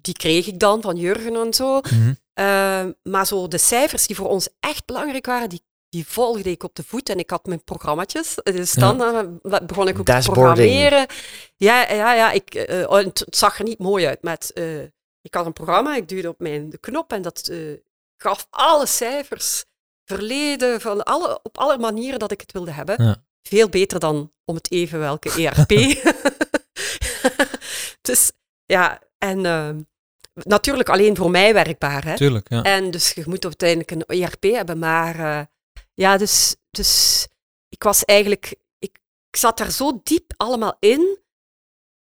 die kreeg ik dan van Jurgen en zo. Mhm. Eh, maar zo de cijfers die voor ons echt belangrijk waren, die, die volgde ik op de voet. En ik had mijn programmaatjes. Dus Ja. dan eh, begon ik ook te programmeren. Ja, ja, ja. Ik, eh, oh, het, het zag er niet mooi uit. Maar het, eh, ik had een programma, ik duwde op mijn de knop en dat eh, gaf alle cijfers. Verleden, van alle, op alle manieren dat ik het wilde hebben. Ja. Veel beter dan om het even welke ERP. dus ja, en eh, natuurlijk alleen voor mij werkbaar. Hè? Tuurlijk, ja. En dus je moet uiteindelijk een ERP hebben. Maar eh, ja, dus, dus ik was eigenlijk... Ik, ik zat daar zo diep allemaal in.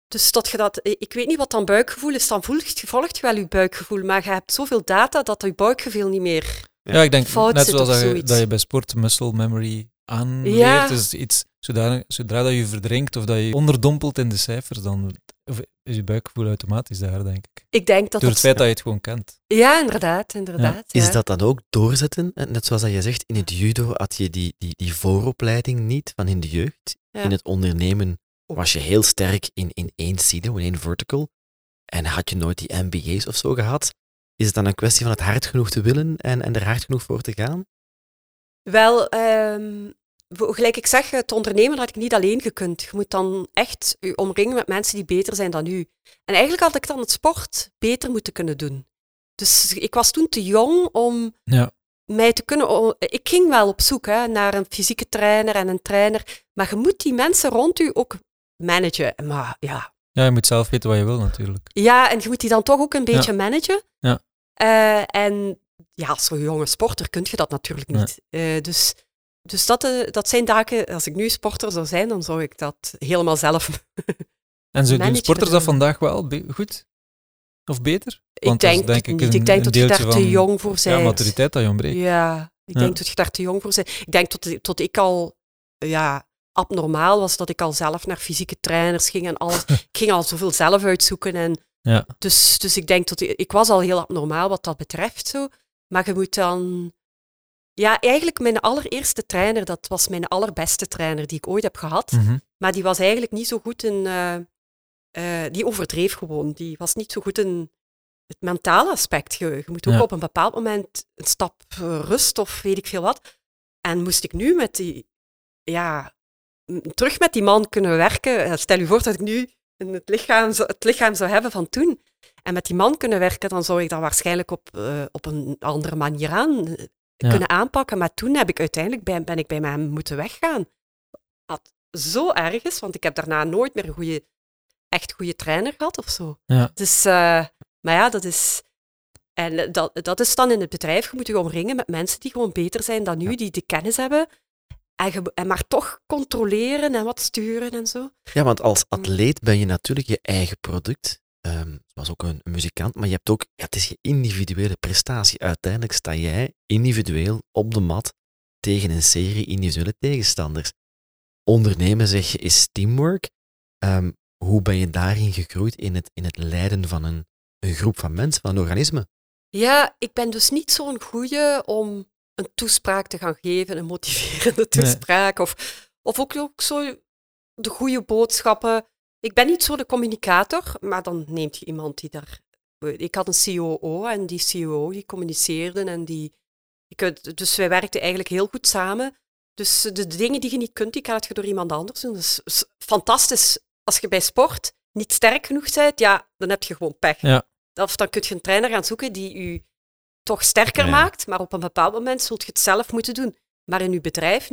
Dus dat je dat... Ik weet niet wat dan buikgevoel is. Dan volgt, volgt je wel je buikgevoel. Maar je hebt zoveel data dat je buikgevoel niet meer... Ja, ik denk fout net zoals dat je, dat je bij sport muscle memory aanleert, Ja. is iets, zodra, zodra dat je verdrinkt of dat je onderdompelt in de cijfers, dan of is je buikgevoel automatisch daar, denk ik. Ik denk dat Door dat... het feit dat je het gewoon kent. Ja, inderdaad. inderdaad Is ja. dat dan ook doorzetten? En Net zoals dat je zegt, in het judo had je die, die, die vooropleiding niet van in de jeugd. Ja. In het ondernemen was je heel sterk in, in één silo, in één vertical. En had je nooit die MBA's of zo gehad. Is het dan een kwestie van het hard genoeg te willen en, en er hard genoeg voor te gaan? Wel, ehm, voor- gelijk ik zeg, het ondernemen had ik niet alleen gekund. Je moet dan echt je omringen met mensen die beter zijn dan u. En eigenlijk had ik dan het sport beter moeten kunnen doen. Dus ik was toen te jong om Ja. mij te kunnen... Ik ging wel op zoek hè, naar een fysieke trainer en een trainer, maar je moet die mensen rond u ook managen. Maar ja, ja, je moet zelf weten wat je wil natuurlijk. ja, en je moet die dan toch ook een beetje managen. Ja. Eh, en ja, als zo'n jonge sporter kun je dat natuurlijk Nee. niet. Eh, dus dus dat, eh, dat zijn daken, als ik nu sporter zou zijn, dan zou ik dat helemaal zelf. En zo doen sporters dat vandaag wel goed? Of beter? ik Want dat denk, ik niet. ik denk dat je daar te jong voor Ja, bent. maturiteit dat je ontbreekt. Ja, ik Ja. denk dat je daar te jong voor bent. Ik denk tot, tot ik al ja, abnormaal was, dat ik al zelf naar fysieke trainers ging en alles. ik ging al zoveel zelf uitzoeken. En Ja. dus, dus ik denk dat ik was al heel abnormaal wat dat betreft. Zo. Maar je moet dan. Ja, eigenlijk mijn allereerste trainer, dat was mijn allerbeste trainer die ik ooit heb gehad. Mhm. Maar die was eigenlijk niet zo goed in. eh, eh, die overdreef gewoon. Die was niet zo goed in het mentale aspect. Je, je moet ook Ja. op een bepaald moment een stap eh, rust of weet ik veel wat. En moest ik nu met die. Ja, terug met die man kunnen werken. Stel je voor dat ik nu in het lichaam, het lichaam zou hebben van toen. En met die man kunnen werken, dan zou ik dat waarschijnlijk op, op een andere manier aan Ja. kunnen aanpakken. Maar toen heb ik uiteindelijk bij, ben ik bij hem moeten weggaan. Wat zo erg is, want ik heb daarna nooit meer een goede, echt goede trainer gehad of zo. Ja. Dus, eh, maar ja, dat is. En dat, dat is dan in het bedrijf. Je moet je omringen met mensen die gewoon beter zijn dan u, Ja. die de kennis hebben. En, en maar toch controleren en wat sturen en zo. Ja, want als atleet ben je natuurlijk je eigen product. Ehm zoals ook een, een muzikant. Maar je hebt ook, ja, het is je individuele prestatie. Uiteindelijk sta jij individueel op de mat tegen een serie individuele tegenstanders. Ondernemen, zeg je, is teamwork. Ehm, hoe ben je daarin gegroeid in het, in het leiden van een, een groep van mensen, van een organisme? Ja, ik ben dus niet zo'n goeie om een toespraak te gaan geven, een motiverende toespraak. Of, of ook, ook zo de goede boodschappen. Ik ben niet zo de communicator, maar dan neemt je iemand die daar... Ik had een COO en die COO die communiceerde en die... Ik, dus wij werkten eigenlijk heel goed samen. Dus de, dingen die je niet kunt, die kan je door iemand anders doen. Dat is fantastisch. Als je bij sport niet sterk genoeg bent, ja, dan heb je gewoon pech. Ja. Of dan kun je een trainer gaan zoeken die je toch sterker maakt, maar op een bepaald moment zult je het zelf moeten doen. Maar in je bedrijf,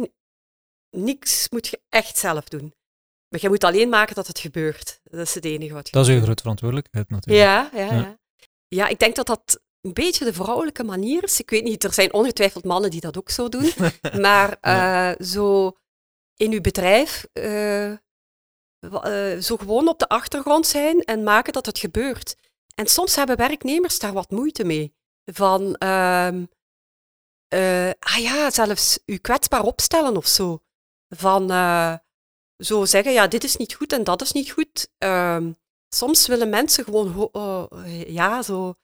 niks moet je echt zelf doen. Maar je moet alleen maken dat het gebeurt. Dat is het enige wat je Dat is je grote verantwoordelijkheid natuurlijk. Ja, ja, ja. ja, ik denk dat dat een beetje de vrouwelijke manier is. Ik weet niet, er zijn ongetwijfeld mannen die dat ook zo doen. maar uh, zo in uw bedrijf uh, uh, zo gewoon op de achtergrond zijn en maken dat het gebeurt. En soms hebben werknemers daar wat moeite mee. Van, um, ah ja, zelfs u kwetsbaar opstellen of zo. Van zo zeggen, ja, dit is niet goed en dat is niet goed. Um, soms willen mensen gewoon, oh, ja, zo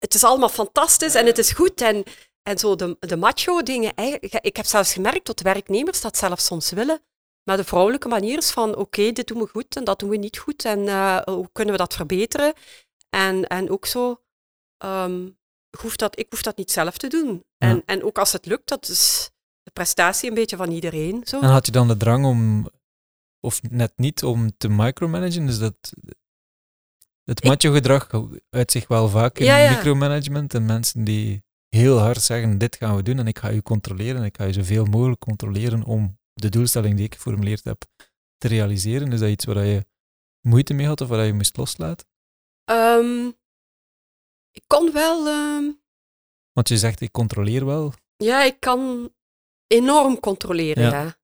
het is allemaal fantastisch en het is goed. En, en zo de, de macho dingen. Ik heb zelfs gemerkt dat werknemers dat zelfs soms willen. Maar de vrouwelijke manier is van oké, dit doen we goed en dat doen we niet goed. En uh, hoe kunnen we dat verbeteren? En, en ook zo, um, hoef dat, ik hoef dat niet zelf te doen. En, en ook als het lukt, dat is de prestatie een beetje van iedereen. Zo. En had je dan de drang om, of net niet, om te micromanagen? Dus dat het macho-gedrag uit zich wel vaak in micromanagement en mensen die heel hard zeggen, dit gaan we doen en ik ga je controleren, ik ga je zoveel mogelijk controleren om de doelstelling die ik geformuleerd heb te realiseren. Is dat iets waar je moeite mee had of waar je moest loslaten? Um, ik kon wel... Um... Want je zegt, ik controleer wel. Ja, ik kan enorm controleren, ja. Ja,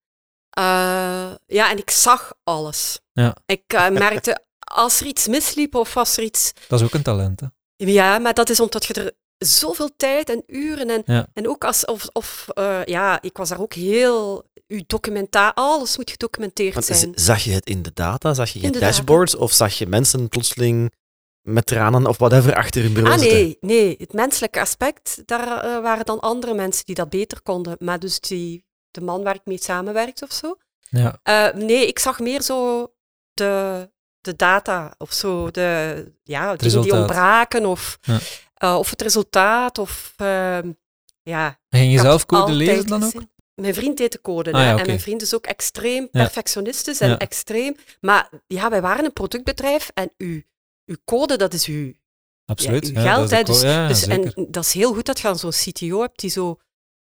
uh, ja en ik zag alles. Ja. Ik uh, merkte als er iets misliep of als er iets... Dat is ook een talent, hè? Ja, maar dat is omdat je er zoveel tijd en uren en, en ook als... Of, of uh, ja, ik was daar ook heel... Uw documentaar, alles moet gedocumenteerd zijn. Zag je het in de data? Zag je geen dashboards? Of zag je mensen plotseling met tranen of whatever achter hun bureau ah, nee, nee, het menselijke aspect, daar uh, waren dan andere mensen die dat beter konden. Maar dus die, de man waar ik mee samenwerkte of zo. Ja. Uh, nee, ik zag meer zo de, de data of zo, de ja, dingen die ontbraken of, ja. uh, of het resultaat of uh, ja. Ging je zelf code lezen dan ook? Mijn vriend deed de code ah, ja, okay. en mijn vriend is ook extreem perfectionistisch en extreem. Maar ja, wij waren een productbedrijf en uw, uw code, dat is uw, Absoluut. uw geld. Hè, dus, dus, en dat is heel goed dat je zo'n CTO hebt die zo...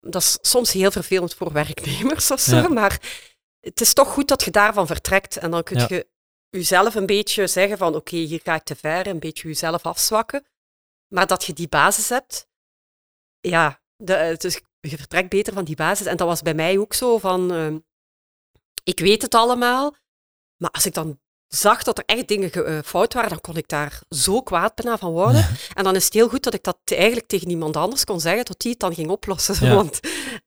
Dat is soms heel vervelend voor werknemers of zo, maar het is toch goed dat je daarvan vertrekt en dan kun je jezelf een beetje zeggen van oké, hier ga ik te ver, een beetje jezelf afzwakken. Maar dat je die basis hebt, ja, de, dus je vertrekt beter van die basis. En dat was bij mij ook zo van, uh, ik weet het allemaal, maar als ik dan zag dat er echt dingen uh, fout waren, dan kon ik daar zo kwaad bijna van worden. En dan is het heel goed dat ik dat eigenlijk tegen iemand anders kon zeggen, tot die het dan ging oplossen. Ja. Want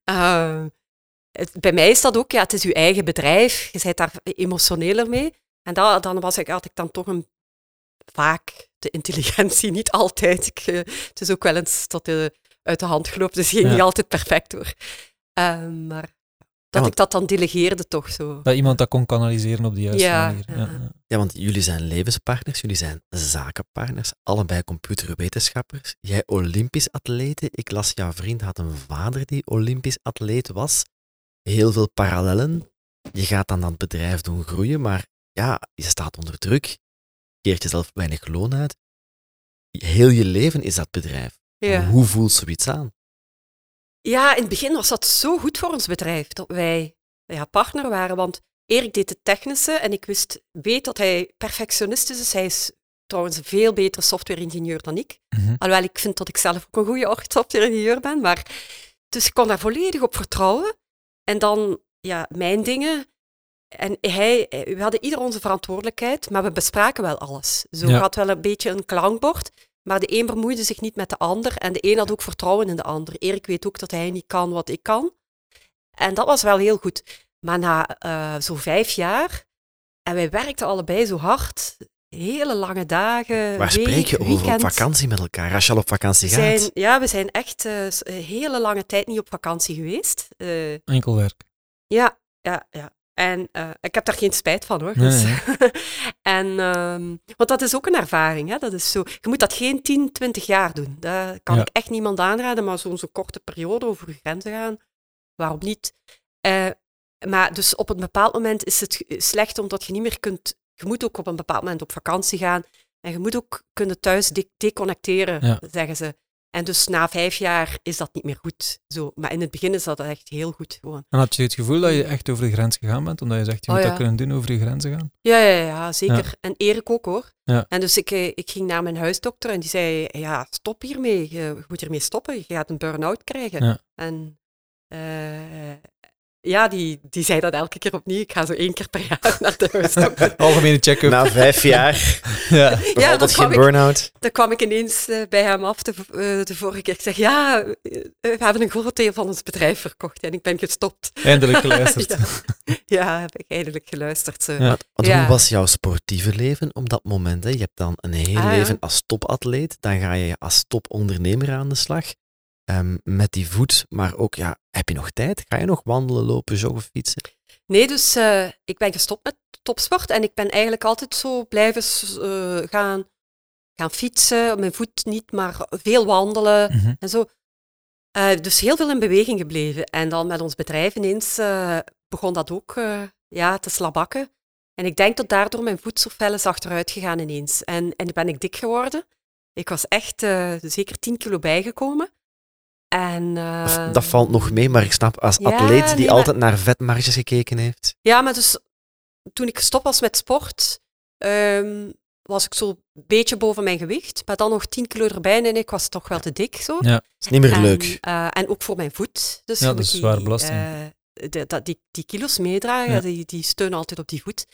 uh, het, bij mij is dat ook, ja, het is je eigen bedrijf, je bent daar emotioneler mee. En dat, dan was ik, had ik dan toch een, vaak de intelligentie, niet altijd. Ik, uh, het is ook wel eens tot de, uit de hand gelopen, dus ging niet altijd perfect door. Uh, maar dat ik dat dan delegeerde toch zo. Dat iemand dat kon kanaliseren op de juiste manier. Ja. ja, want jullie zijn levenspartners, jullie zijn zakenpartners, allebei computerwetenschappers. Jij Olympisch atlete. Ik las, jouw vriend had een vader die Olympisch atleet was. Heel veel parallellen. Je gaat dan dat bedrijf doen groeien, maar ja, je staat onder druk, keert jezelf weinig loon uit. Heel je leven is dat bedrijf. Ja. Hoe voelt zoiets aan? Ja, in het begin was dat zo goed voor ons bedrijf dat wij ja, partner waren. Want Erik deed het technische en ik wist, weet dat hij perfectionistisch is. Hij is trouwens een veel betere software-ingenieur dan ik. Mm Alhoewel ik vind dat ik zelf ook een goede software-ingenieur ben. Maar, dus ik kon daar volledig op vertrouwen. En dan, ja, mijn dingen, en hij, we hadden ieder onze verantwoordelijkheid, maar we bespraken wel alles. Zo ja. had wel een beetje een klankbord, maar de een bemoeide zich niet met de ander en de een had ook vertrouwen in de ander. Erik weet ook dat hij niet kan wat ik kan. En dat was wel heel goed. Maar na uh, zo'n vijf jaar En wij werkten allebei zo hard. Hele lange dagen. Waar week, spreek je over op vakantie met elkaar, als je al op vakantie We gaat? zijn, ja, we zijn echt eh, een hele lange tijd niet op vakantie geweest. Eh, Enkel werk. ja, ja, ja. En eh, ik heb daar geen spijt van hoor. Dus- nee. en, ehm, want dat is ook een ervaring. Hè? Dat is zo, je moet dat geen 10, 20 jaar doen. Dat kan Ja. ik echt niemand aanraden, maar zo'n zo'n korte periode over je grenzen gaan, waarom niet? Eh, maar dus op een bepaald moment is het slecht omdat je niet meer kunt. Je moet ook op een bepaald moment op vakantie gaan. En je moet ook kunnen thuis de- deconnecteren, Ja. zeggen ze. En dus na vijf jaar is dat niet meer goed. Zo. Maar in het begin is dat echt heel goed. Gewoon. En had je het gevoel dat je echt over de grens gegaan bent? Omdat je zegt, je Oh, moet ja. dat kunnen doen over de grenzen gaan? Ja, ja, ja zeker. En Erik ook hoor. Ja. En dus ik, eh, ik ging naar mijn huisdokter en die zei, ja, stop hiermee. Je, moet hiermee stoppen. Je gaat een burn-out krijgen. Ja. En eh, ja, die, die zei dat elke keer opnieuw. Ik ga zo één keer per jaar naar de huisdokter. Algemene check-up. Na vijf jaar, ja. Ja, dat geen kwam ik- burn-out. Dan kwam ik ineens eh, bij hem af de, eh, de vorige keer. Ik zeg, ja, eh, we hebben een groot deel van ons bedrijf verkocht en ik ben gestopt. Eindelijk geluisterd. ja. ja, heb ik eindelijk geluisterd. Zo. Ja. Want, want Ja. hoe was jouw sportieve leven op dat moment? Hè? Je hebt dan een heel Ah, ja. leven als topatleet, dan ga je als topondernemer aan de slag. Ehm, met die voet, maar ook, ja, heb je nog tijd? Ga je nog wandelen, lopen, joggen, fietsen? Nee, dus eh, ik ben gestopt met topsport en ik ben eigenlijk altijd zo blijven eh, gaan, gaan fietsen. Op mijn voet niet, maar veel wandelen Mhm. en zo. Eh, dus heel veel in beweging gebleven. En dan met ons bedrijf ineens eh, begon dat ook eh, ja, te slabakken. En ik denk dat daardoor mijn voet zo fel is achteruit gegaan ineens. En, en ben ik dik geworden. Ik was echt eh, zeker 10 kilo bijgekomen. En, Of, eh, dat valt nog mee, maar ik snap, als ja, atleet die nee, maar- altijd naar vetmarges gekeken heeft. Ja, maar dus toen ik gestopt was met sport, ehm, was ik zo'n beetje boven mijn gewicht. Maar dan nog 10 kilo erbij en ik was toch wel te dik. Zo. Ja. is niet meer en, leuk. eh, en ook voor mijn voet. Dus Ja, dat is die, zware belasting. eh, de- dat- die, die kilo's meedragen, Ja. die, die steunen altijd op die voet.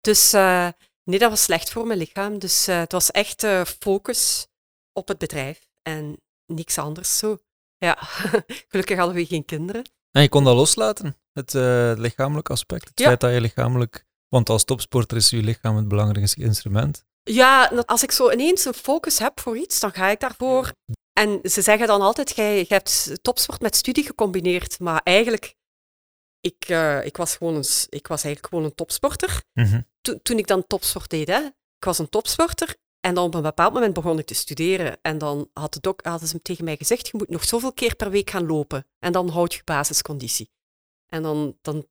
Dus eh, nee, dat was slecht voor mijn lichaam. Dus eh, het was echt eh, focus op het bedrijf en niks anders zo. Ja, gelukkig hadden we geen kinderen. En je kon dat loslaten, het eh, lichamelijk aspect. Het Ja. feit dat je lichamelijk... Want als topsporter is je lichaam het belangrijkste instrument. Ja, als ik zo ineens een focus heb voor iets, dan ga ik daarvoor. En ze zeggen dan altijd, jij, hebt topsport met studie gecombineerd. Maar eigenlijk, ik, eh, ik, was, gewoon een, ik was eigenlijk gewoon een topsporter. Mhm. To- toen ik dan topsport deed, hè, ik was een topsporter. En dan op een bepaald moment begon ik te studeren. En dan had de dok, hadden ze tegen mij gezegd, je moet nog zoveel keer per week gaan lopen. En dan houd je basisconditie. En dan, dan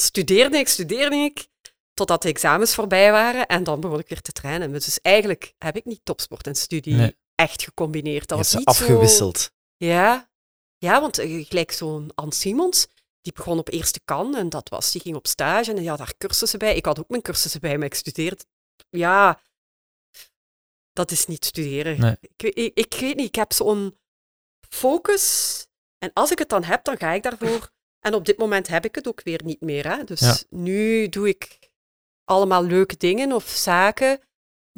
studeerde ik, studeerde ik, totdat de examens voorbij waren. En dan begon ik weer te trainen. Dus eigenlijk heb ik niet topsport en studie Nee. echt gecombineerd. Dat was niet zo- afgewisseld. ja, ja want eh, gelijk zo'n Anne Simons, die begon op eerste kan en dat was, die ging op stage en die had daar cursussen bij. Ik had ook mijn cursussen bij, maar ik studeerde. Ja, dat is niet studeren. Nee. Ik, weet- ik, ik weet niet, ik heb zo'n focus en als ik het dan heb, dan ga ik daarvoor. En op dit moment heb ik het ook weer niet meer. Hè? Dus Ja. nu doe ik allemaal leuke dingen of zaken,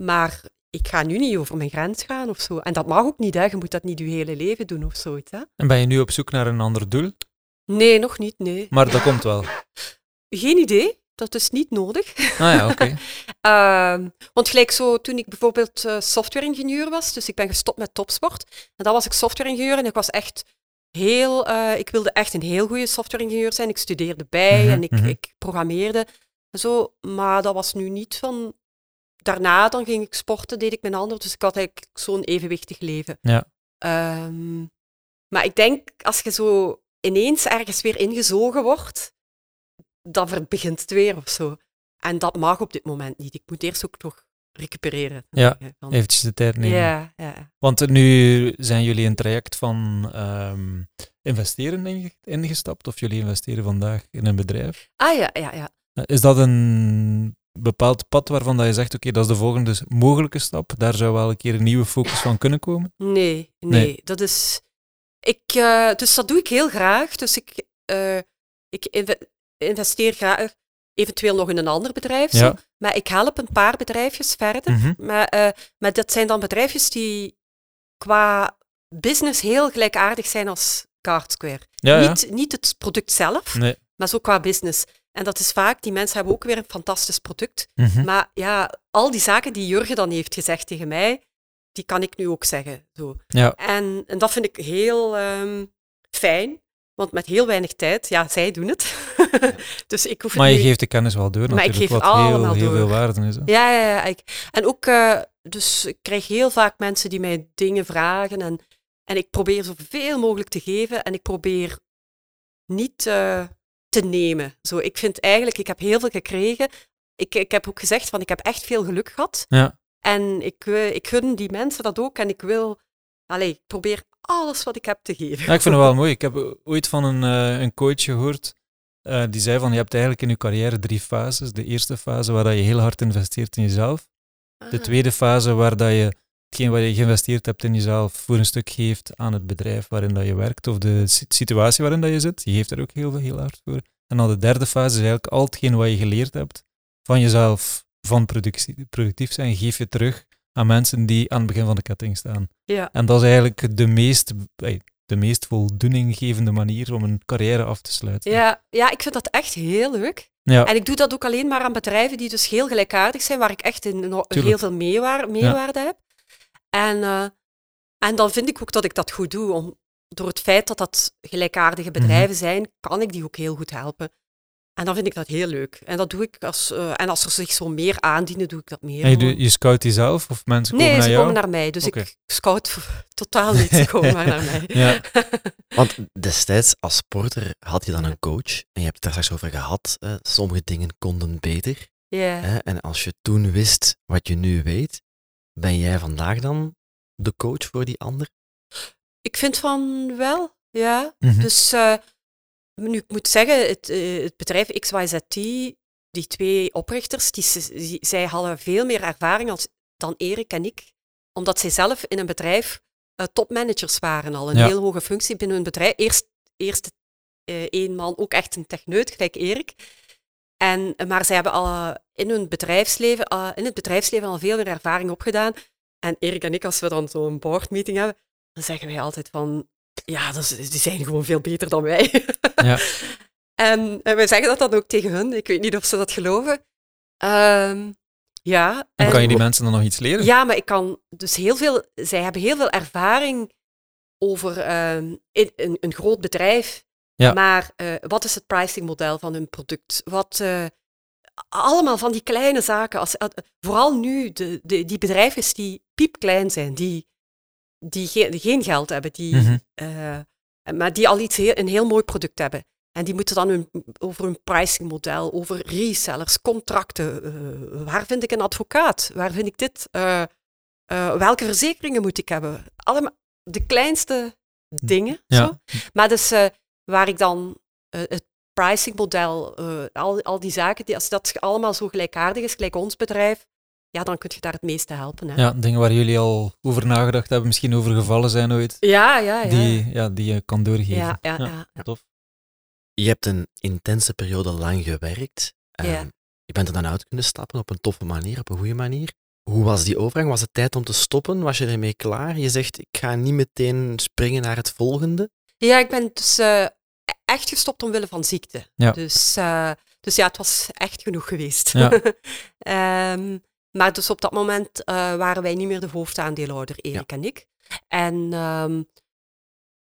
maar ik ga nu niet over mijn grens gaan of zo. En dat mag ook niet, hè. je moet dat niet je hele leven doen of zoiets. Hè? En ben je nu op zoek naar een ander doel? Nee, nog niet, nee. Maar dat komt wel. Geen idee, dat is niet nodig. Ah ja, oké. Ehm, want gelijk zo, toen ik bijvoorbeeld eh, software-ingenieur was, dus ik ben gestopt met topsport, en dan was ik software-ingenieur en ik was echt heel, eh, ik wilde echt een heel goede software-ingenieur zijn. Ik studeerde bij Mhm, en ik, mhm. ik programmeerde en zo, maar dat was nu niet van... Daarna dan ging ik sporten, deed ik mijn ander, dus ik had eigenlijk zo'n evenwichtig leven. Ja. Ehm, maar ik denk, als je zo ineens ergens weer ingezogen wordt, dan ver- begint het weer of zo. En dat mag op dit moment niet. Ik moet eerst ook nog recupereren. Ja, Eventjes de tijd nemen. ja, ja. Want nu zijn jullie in een traject van ehm, investeren inge- ingestapt, of jullie investeren vandaag in een bedrijf. Ah ja, ja, ja. Eh, Is dat een bepaald pad waarvan dat je zegt, oké, dat is de volgende mogelijke stap, daar zou wel een keer een nieuwe focus van kunnen komen? Nee, nee, Nee. dat is... Ik, eh, dus dat doe ik heel graag. Dus ik, eh, ik investeer graag eventueel nog in een ander bedrijf. zo. Maar ik help een paar bedrijfjes verder. Mhm. Maar, eh, maar dat zijn dan bedrijfjes die qua business heel gelijkaardig zijn als Card Square. Ja, ja. Niet, niet het product zelf, Nee. maar zo qua business. En dat is vaak, die mensen hebben ook weer een fantastisch product. Mhm. Maar ja, al die zaken die Jurgen dan heeft gezegd tegen mij, die kan ik nu ook zeggen. Zo. Ja. En, en dat vind ik heel ehm, fijn, want met heel weinig tijd, ja, zij doen het. dus ik hoef Maar je geeft de kennis wel door Maar ik natuurlijk, geef het wat heel, allemaal heel door. veel waarde is. hè. Ja, ja, ja. Ik, en ook, eh, dus ik krijg heel vaak mensen die mij dingen vragen en, en ik probeer zoveel mogelijk te geven en ik probeer niet eh, te nemen. Zo, ik vind eigenlijk, ik heb heel veel gekregen. Ik, ik heb ook gezegd van, ik heb echt veel geluk gehad. Ja. En ik, eh, ik gun die mensen dat ook en ik wil, allee, ik probeer alles wat ik heb te geven. Ja, ik vind het wel mooi. Ik heb ooit van een, eh, een coach gehoord, eh, die zei van, je hebt eigenlijk in je carrière drie fases. De eerste fase waar dat je heel hard investeert in jezelf. De Ah. tweede fase waar dat je hetgeen wat je geïnvesteerd hebt in jezelf voor een stuk geeft aan het bedrijf waarin dat je werkt of de si- situatie waarin dat je zit. Je geeft er ook heel, veel- heel hard voor. En dan de derde fase is eigenlijk al hetgeen wat je geleerd hebt van jezelf, van productie, productief zijn, geef je terug aan mensen die aan het begin van de ketting staan. Ja. En dat is eigenlijk de meest, eh, de meest voldoeninggevende manier om een carrière af te sluiten. Ja, ja, ik vind dat echt heel leuk. Ja. En ik doe dat ook alleen maar aan bedrijven die dus heel gelijkaardig zijn, waar ik echt Tuurlijk. heel veel meewaar- meewaarde heb. En, eh, en dan vind ik ook dat ik dat goed doe. Om, door het feit dat dat gelijkaardige Mhm. bedrijven zijn, kan ik die ook heel goed helpen. En dan vind ik dat heel leuk. En dat doe ik als, eh, en als er zich zo meer aandienen, doe ik dat meer. En je, scout die zelf of mensen komen nee, naar ze jou? komen naar mij. Dus ik scout totaal niet. Ze komen maar naar mij. Ja. Want destijds als sporter had je dan een coach. En je hebt het daar straks over gehad. eh, sommige dingen konden beter. Ja. Hè? En als je toen wist wat je nu weet, ben jij vandaag dan de coach voor die ander? Ik vind van wel, ja. Mhm. Dus eh, nu, ik moet zeggen, het, eh, het bedrijf XYZT, die twee oprichters, die, zij hadden veel meer ervaring als, dan Erik en ik, omdat zij zelf in een bedrijf eh, topmanagers waren al, een Ja. heel hoge functie binnen hun bedrijf. Eerst, eerst eh, één man, ook echt een techneut, gelijk Erik. En, maar zij hebben al in hun bedrijfsleven, in het bedrijfsleven al veel meer ervaring opgedaan. En Erik en ik, als we dan zo'n boardmeeting hebben, dan zeggen wij altijd van, ja, dat is- die zijn gewoon veel beter dan wij. Ja. en, en wij zeggen dat dan ook tegen hun. Ik weet niet of ze dat geloven. Ehm, ja. En en- kan je die mensen dan nog iets leren? ja, maar ik kan dus heel veel. Zij hebben heel veel ervaring over ehm, in, een, een groot bedrijf. Ja. Maar eh, wat is het pricingmodel van hun product? Wat, eh, allemaal van die kleine zaken. Als, eh, vooral nu, de, de, die bedrijven die piepklein zijn, die, die, geen, die geen geld hebben, die, Mhm. eh, maar die al iets heel, een heel mooi product hebben. En die moeten dan hun, over hun pricingmodel, over resellers, contracten. eh, waar vind ik een advocaat? Waar vind ik dit? Eh, welke verzekeringen moet ik hebben? Allemaal de kleinste dingen. Ja. Zo. Maar dus waar ik dan het pricingmodel, al, al die zaken, die, als dat allemaal zo gelijkaardig is, gelijk ons bedrijf, ja, dan kun je daar het meeste helpen. Hè? Ja, dingen waar jullie al over nagedacht hebben, misschien over gevallen zijn ooit, ja, ja. ja. Die, ja, die je kan doorgeven. ja, ja, ja, ja. Tof. Je hebt een intense periode lang gewerkt. Ja. Ehm, Je bent er dan uit kunnen stappen op een toffe manier, op een goede manier. Hoe was die overgang? Was het tijd om te stoppen? Was je ermee klaar? Je zegt, ik ga niet meteen springen naar het volgende. Ja, ik ben dus eh, echt gestopt omwille van ziekte. Ja. Dus, eh, dus ja, het was echt genoeg geweest. Ja. Ehm, maar dus op dat moment eh, waren wij niet meer de hoofdaandeelhouder, Erik en ik. En ehm,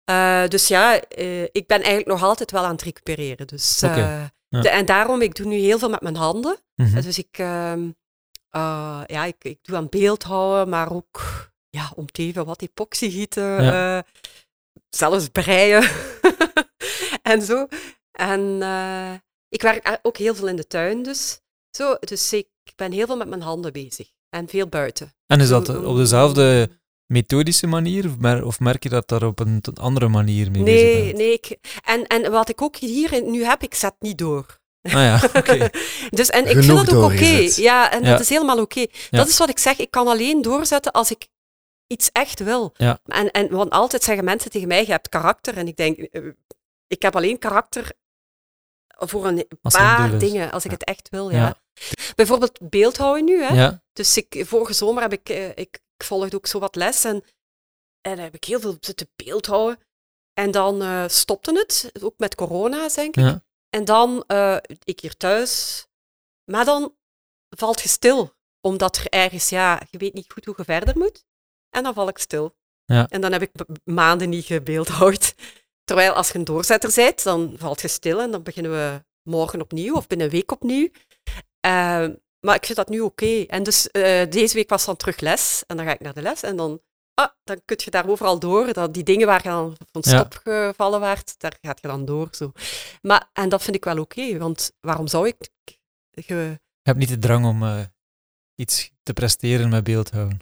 eh, dus ja, eh, ik ben eigenlijk nog altijd wel aan het recupereren. Dus, ja. de- en daarom, ik doe nu heel veel met mijn handen. Mhm. Dus ik, ehm, eh, ja, ik, ik doe aan beeldhouden, maar ook ja, om te even wat epoxy gieten, Ja. zelfs breien en zo. En ik werk ook heel veel in de tuin dus. Zo, dus ik ben heel veel met mijn handen bezig en veel buiten. En is dat op dezelfde methodische manier, of mer- of merk je dat daar op een andere manier mee bezig Nee, bent? nee. Ik, en, en wat ik ook hier nu heb, ik zet niet door. Ah ja, oké. dus, en ik Genoeg vind het ook oké. doorgezet. Ja, en Ja. dat is helemaal oké. Ja. Dat is wat ik zeg. Ik kan alleen doorzetten als ik iets echt wil. Ja. En, en, want altijd zeggen mensen tegen mij, je hebt karakter. En ik denk, eh, ik heb alleen karakter voor een Als paar dingen, als ik Ja. het echt wil. Ja. Bijvoorbeeld beeldhouden nu. Hè? Ja, Dus ik, vorige zomer heb ik, eh, ik, ik volgde ook zo wat les en, en heb ik heel veel zitten beeldhouden. En dan eh, stopte het, ook met corona, denk ik. ja. En dan, uh, ik hier thuis. Maar dan valt je stil. Omdat er ergens, ja, je weet niet goed hoe je verder moet. En dan val ik stil. Ja. En dan heb ik maanden niet gebeeldhouwd. Terwijl als je een doorzetter bent, dan valt je stil en dan beginnen we morgen opnieuw of binnen een week opnieuw. Uh, maar ik vind dat nu oké. En dus uh, deze week was dan terug les. En dan ga ik naar de les en dan, ah, dan kun je daar overal door. Dat, die dingen waar je dan van stop ja. gevallen waart, daar gaat je dan door. Zo. Maar, en dat vind ik wel oké, want waarom zou ik... Je... hebt niet de drang om uh, iets te presteren met beeldhouden.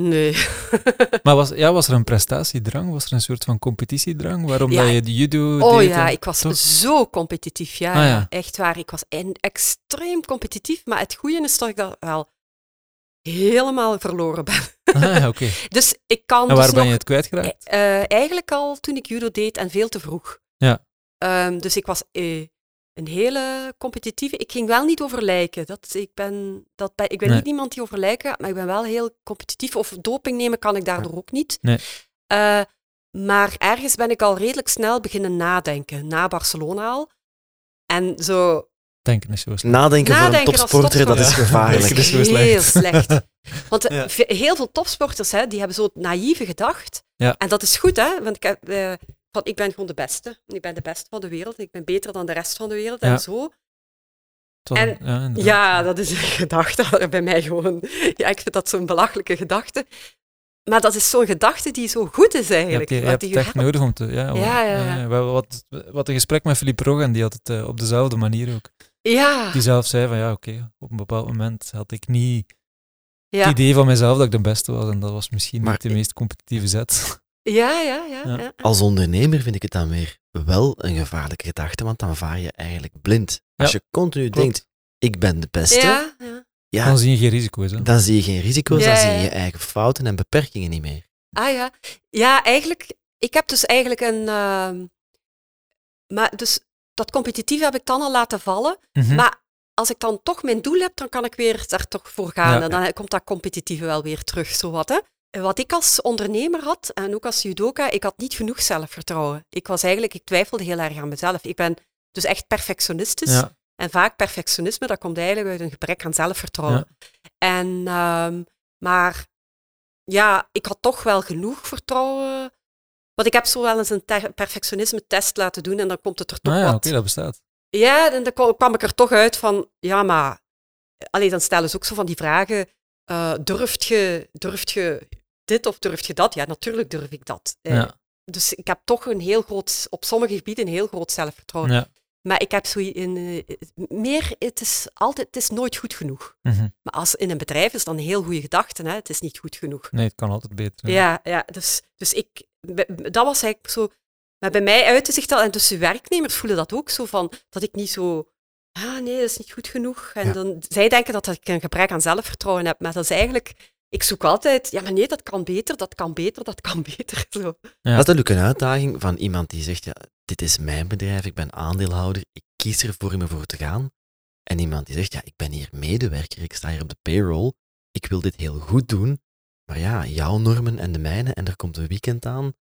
Nee. maar was, ja, was er een prestatiedrang? Was er een soort van competitiedrang? Waarom ja. dat je de judo Oh deed ja, ik was toch? zo competitief. Ja, Ah, ja. echt waar. Ik was en- extreem competitief. Maar het goede is dat ik dat wel helemaal verloren ben. Ah. Dus ik kan En waar dus ben je het kwijtgeraakt? Eh, eigenlijk al toen ik judo deed en veel te vroeg. Ja. Ehm, dus ik was eh, een hele competitieve. Ik ging wel niet over lijken. Dat, ik ben, dat ben, ik ben Nee. niet iemand die over lijken gaat, maar ik ben wel heel competitief. Of doping nemen kan ik daardoor ook niet. Nee. Eh, maar ergens ben ik al redelijk snel beginnen nadenken, na Barcelona al. En zo Denken is zo slecht. Nadenken, voor een Nadenken topsporter, dat is gevaarlijk. Denken is heel slecht. slecht. Want eh, Ja. heel veel topsporters, hè, die hebben zo naïeve gedacht. Ja. En dat is goed, hè. Want ik, heb, eh, van, ik ben gewoon de beste. Ik ben de beste van de wereld. Ik ben beter dan de rest van de wereld. Ja. En zo. En- ja, dat is een gedachte bij mij gewoon. Ja, ik vind dat zo'n belachelijke gedachte. Maar dat is zo'n gedachte die zo goed is Je hebt, eigenlijk. je hebt die het echt helpt. nodig om te... Ja, om- Ja, wat, wat een gesprek met Philippe Roggen, die had het eh, op dezelfde manier ook. Ja, Die zelf zei van, ja, oké, op een bepaald moment had ik niet ja. het idee van mezelf dat ik de beste was. En dat was misschien Maar niet de meest competitieve zet. Ja, ja, ja, Ja. Als ondernemer vind ik het dan weer wel een gevaarlijke gedachte, want dan vaar je eigenlijk blind. Als je continu klopt. denkt, ik ben de beste, Ja, ja. ja, Dan zie je geen risico's. Hè. dan zie je geen risico's, Ja, dan zie je je eigen fouten en beperkingen niet meer. Ah ja. Ja, eigenlijk, ik heb dus eigenlijk een. ehm, maar dus dat competitief heb ik dan al laten vallen. Mhm. Maar als ik dan toch mijn doel heb, dan kan ik weer daar toch voor gaan. Ja. En dan komt dat competitieve wel weer terug, zo wat. Hè. Wat ik als ondernemer had, en ook als judoka, ik had niet genoeg zelfvertrouwen. Ik was eigenlijk, ik twijfelde heel erg aan mezelf. Ik ben dus echt perfectionistisch. ja, En vaak perfectionisme, dat komt eigenlijk uit een gebrek aan zelfvertrouwen. En, ehm, maar ja, ik had toch wel genoeg vertrouwen. Want ik heb zo wel eens een perfectionisme-test laten doen en dan komt het er toch ah, ja wat. oké, dat bestaat. Ja, en dan kwam ik er toch uit van, ja, maar... Allee, dan stellen ze ook zo van die vragen. eh durft, je, durft je dit of durft je dat? Ja, natuurlijk durf ik dat. Eh, Ja, Dus ik heb toch een heel groot, op sommige gebieden een heel groot zelfvertrouwen. ja. Maar ik heb zo in, eh, meer, het is altijd, het is nooit goed genoeg. Mhm. Maar als in een bedrijf is dan een heel goede gedachte, hè? het is niet goed genoeg. Nee, het kan altijd beter. hè. Ja, ja dus, dus ik, dat was eigenlijk zo. Maar bij mij uitte zich dat, en dus werknemers voelen dat ook zo van, dat ik niet zo, ah nee, dat is niet goed genoeg. En Ja. dan, zij denken dat ik een gebrek aan zelfvertrouwen heb, maar dat is eigenlijk, ik zoek altijd, ja maar nee, dat kan beter, dat kan beter, dat kan beter. Zo. Ja. Dat is natuurlijk een uitdaging van iemand die zegt, ja, dit is mijn bedrijf, ik ben aandeelhouder, ik kies ervoor om ervoor te gaan. En iemand die zegt, ja, ik ben hier medewerker, ik sta hier op de payroll, ik wil dit heel goed doen, maar ja, jouw normen en de mijne, en er komt een weekend aan.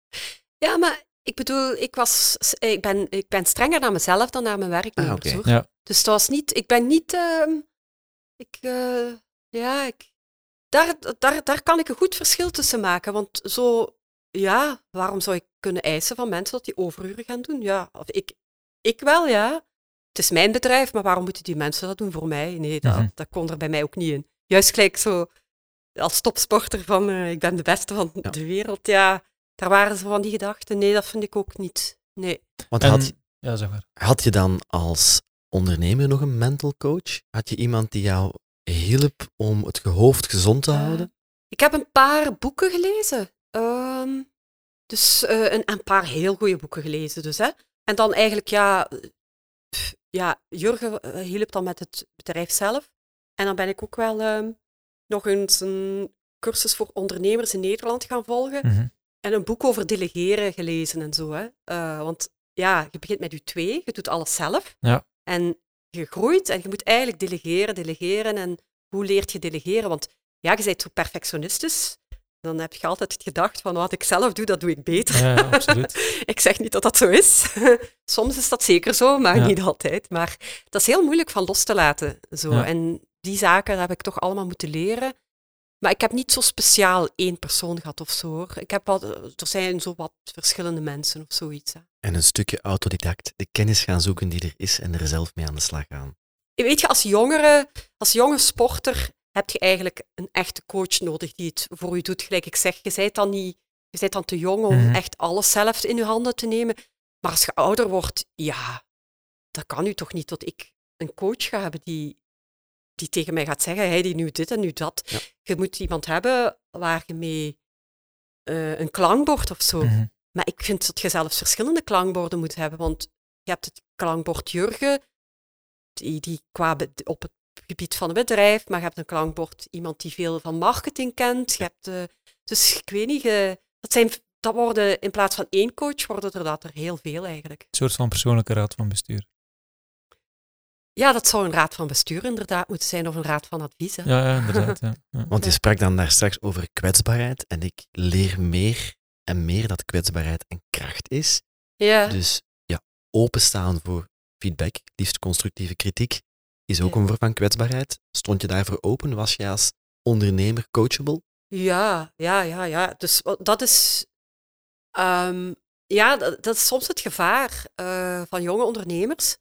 Ja, maar ik bedoel, ik, was, ik, ben, ik ben strenger naar mezelf dan naar mijn werknemers. Ah, oké. hoor. Ja. Dus dat was niet, ik ben niet, ehm, ik, eh, ja, ik, daar, daar, daar kan ik een goed verschil tussen maken. Want zo, ja, waarom zou ik kunnen eisen van mensen dat die overuren gaan doen? Ja, of ik, ik wel, ja. Het is mijn bedrijf, maar waarom moeten die mensen dat doen voor mij? Nee, dat, Mhm. dat kon er bij mij ook niet in. Juist gelijk zo, als topsporter van, eh, ik ben de beste van Ja. de wereld, ja, daar waren ze van die gedachten. Nee, dat vind ik ook niet. Nee. Want En- had, ja, zeg maar. had je dan als ondernemer nog een mental coach? Had je iemand die jou hielp om het hoofd gezond te Eh, houden? Ik heb een paar boeken gelezen. Ehm, dus eh, een, een paar heel goede boeken gelezen. Dus, hè. En dan eigenlijk, ja, eh, pff, ja Jurgen eh, hielp dan met het bedrijf zelf. En dan ben ik ook wel ehm, nog eens een cursus voor ondernemers in Nederland gaan volgen. Mhm. En een boek over delegeren gelezen en zo. Hè. Eh, want ja, je begint met je twee, je doet alles zelf. Ja. En je groeit en je moet eigenlijk delegeren, delegeren. En hoe leert je delegeren? Want ja, je bent zo perfectionistisch. dan heb je altijd gedacht van wat ik zelf doe, dat doe ik beter. Ja, ja, absoluut. ik zeg niet dat dat zo is. Soms is dat zeker zo, maar Ja. niet altijd. Maar dat is heel moeilijk van los te laten. Zo. En die zaken heb ik toch allemaal moeten leren. Maar ik heb niet zo speciaal één persoon gehad of zo. Hoor. Ik heb wat, er zijn zo wat verschillende mensen of zoiets. Hè. En een stukje autodidact, de kennis gaan zoeken die er is en er zelf mee aan de slag gaan. Weet je, als jongere, als jonge sporter heb je eigenlijk een echte coach nodig die het voor je doet. Gelijk ik zeg, je bent dan, niet, je bent dan te jong om Mhm. echt alles zelf in je handen te nemen. Maar als je ouder wordt, ja, dat kan u toch niet dat ik een coach ga hebben die, die tegen mij gaat zeggen, hij die nu dit en nu dat. Ja. Je moet iemand hebben waar je mee eh, een klankbord of zo. Mhm. Maar ik vind dat je zelfs verschillende klankborden moet hebben, want je hebt het klankbord Jurgen, die, die qua op het gebied van het bedrijf, maar je hebt een klankbord iemand die veel van marketing kent. Je hebt, eh, dus ik weet niet, dat, zijn, dat worden in plaats van één coach, worden er dat er heel veel eigenlijk. Een soort van persoonlijke raad van bestuur. Ja, dat zou een raad van bestuur inderdaad moeten zijn, of een raad van advies. Hè. Ja, ja inderdaad. Ja. Ja. Want je sprak dan daar straks over kwetsbaarheid en ik leer meer en meer dat kwetsbaarheid een kracht is. Ja. Dus ja, openstaan voor feedback, liefst constructieve kritiek, is ook Ja. een vorm van kwetsbaarheid. Stond je daarvoor open? Was je als ondernemer coachable? Ja, ja, ja, ja. Dus dat is, ehm, ja, dat, dat is soms het gevaar eh, van jonge ondernemers.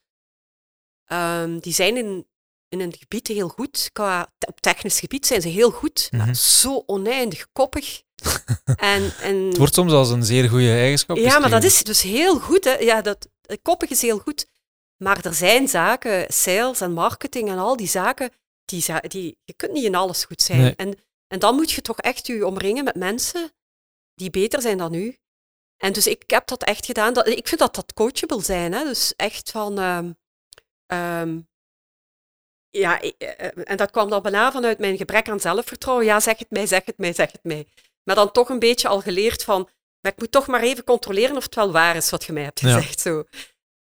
Ehm, die zijn in, in een gebied heel goed. Qua, op technisch gebied zijn ze heel goed, Mhm. maar zo oneindig koppig. en, en, Het wordt soms als een zeer goede eigenschap ja, maar dat is dus heel goed. Hè. Ja, dat, koppig is heel goed. Maar er zijn zaken, sales en marketing en al die zaken, die, die, je kunt niet in alles goed zijn. Nee. En, en dan moet je toch echt je omringen met mensen die beter zijn dan u. En dus ik heb dat echt gedaan. Dat, ik vind dat dat coachable zijn. Hè. Dus echt van... ehm, ehm, ja, ik- eh, en dat kwam dan bijna vanuit mijn gebrek aan zelfvertrouwen. Ja, zeg het mij, zeg het mij, zeg het mij. Maar dan toch een beetje al geleerd van... Maar ik moet toch maar even controleren of het wel waar is wat je mij hebt Ja. gezegd. Zo.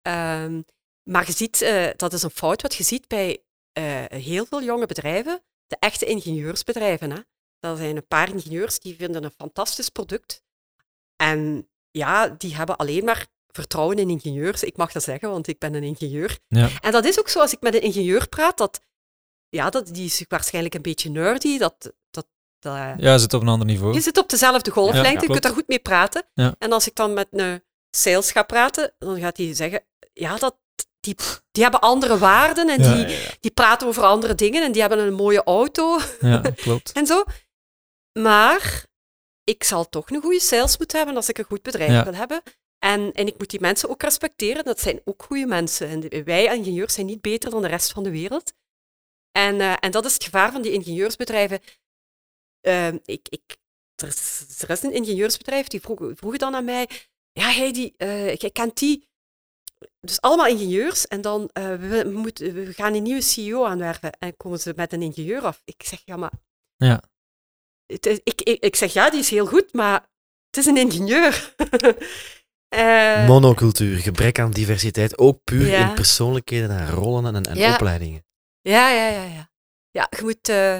Ehm, maar je ziet, eh, dat is een fout wat je ziet bij eh, heel veel jonge bedrijven. De echte ingenieursbedrijven. Hè. Dat zijn een paar ingenieurs die vinden een fantastisch product. En ja, die hebben alleen maar vertrouwen in ingenieurs. Ik mag dat zeggen, want ik ben een ingenieur. Ja. En dat is ook zo, als ik met een ingenieur praat, dat, ja, dat, die is waarschijnlijk een beetje nerdy. Dat, dat, dat, ja, zit op een ander niveau. je zit op dezelfde golflengte, Ja, je kunt daar goed mee praten. Ja. En als ik dan met een sales ga praten, dan gaat hij zeggen, ja, dat, die, die hebben andere waarden en die, die praten over andere dingen en die hebben een mooie auto Ja, klopt. en zo. Maar ik zal toch een goede sales moeten hebben als ik een goed bedrijf wil hebben. En, en ik moet die mensen ook respecteren. Dat zijn ook goede mensen. En wij ingenieurs zijn niet beter dan de rest van de wereld. En, eh, en dat is het gevaar van die ingenieursbedrijven. Ehm, ik, ik, er, is, er is een ingenieursbedrijf die vroeg, vroeg dan aan mij: Ja, Heidi, eh jij kent die. Dus allemaal ingenieurs. En dan eh we, we gaan een nieuwe CEO aanwerven. En komen ze met een ingenieur af. Ik zeg: Ja, maar. Ja. Het is- ik, ik, ik zeg: Ja, die is heel goed, maar het is een ingenieur. Eh, Monocultuur, gebrek aan diversiteit, ook puur Ja. in persoonlijkheden en rollen en, en Ja. opleidingen. Ja, ja, ja, ja. Ja, je moet. eh,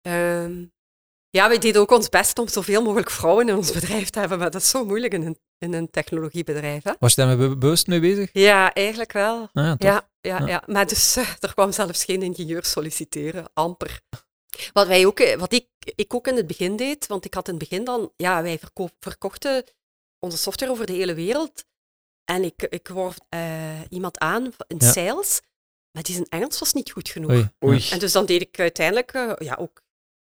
ehm, ja, wij deden ook ons best om zoveel mogelijk vrouwen in ons bedrijf te hebben, maar dat is zo moeilijk in een, in een technologiebedrijf. Hè? Was je daar be- bewust mee bezig? Ja, eigenlijk wel. Ah, ja. Ja, ja, Ja. ja. maar dus eh, er kwam zelfs geen ingenieur solliciteren, amper. Wat, wij ook, wat ik, ik ook in het begin deed, want ik had in het begin dan, ja, wij verko- verkochten onze software over de hele wereld. En ik, ik word eh, iemand aan in Ja. sales, maar die zijn Engels was niet goed genoeg. Oei. Oei. En dus dan deed ik uiteindelijk, eh, ja, ook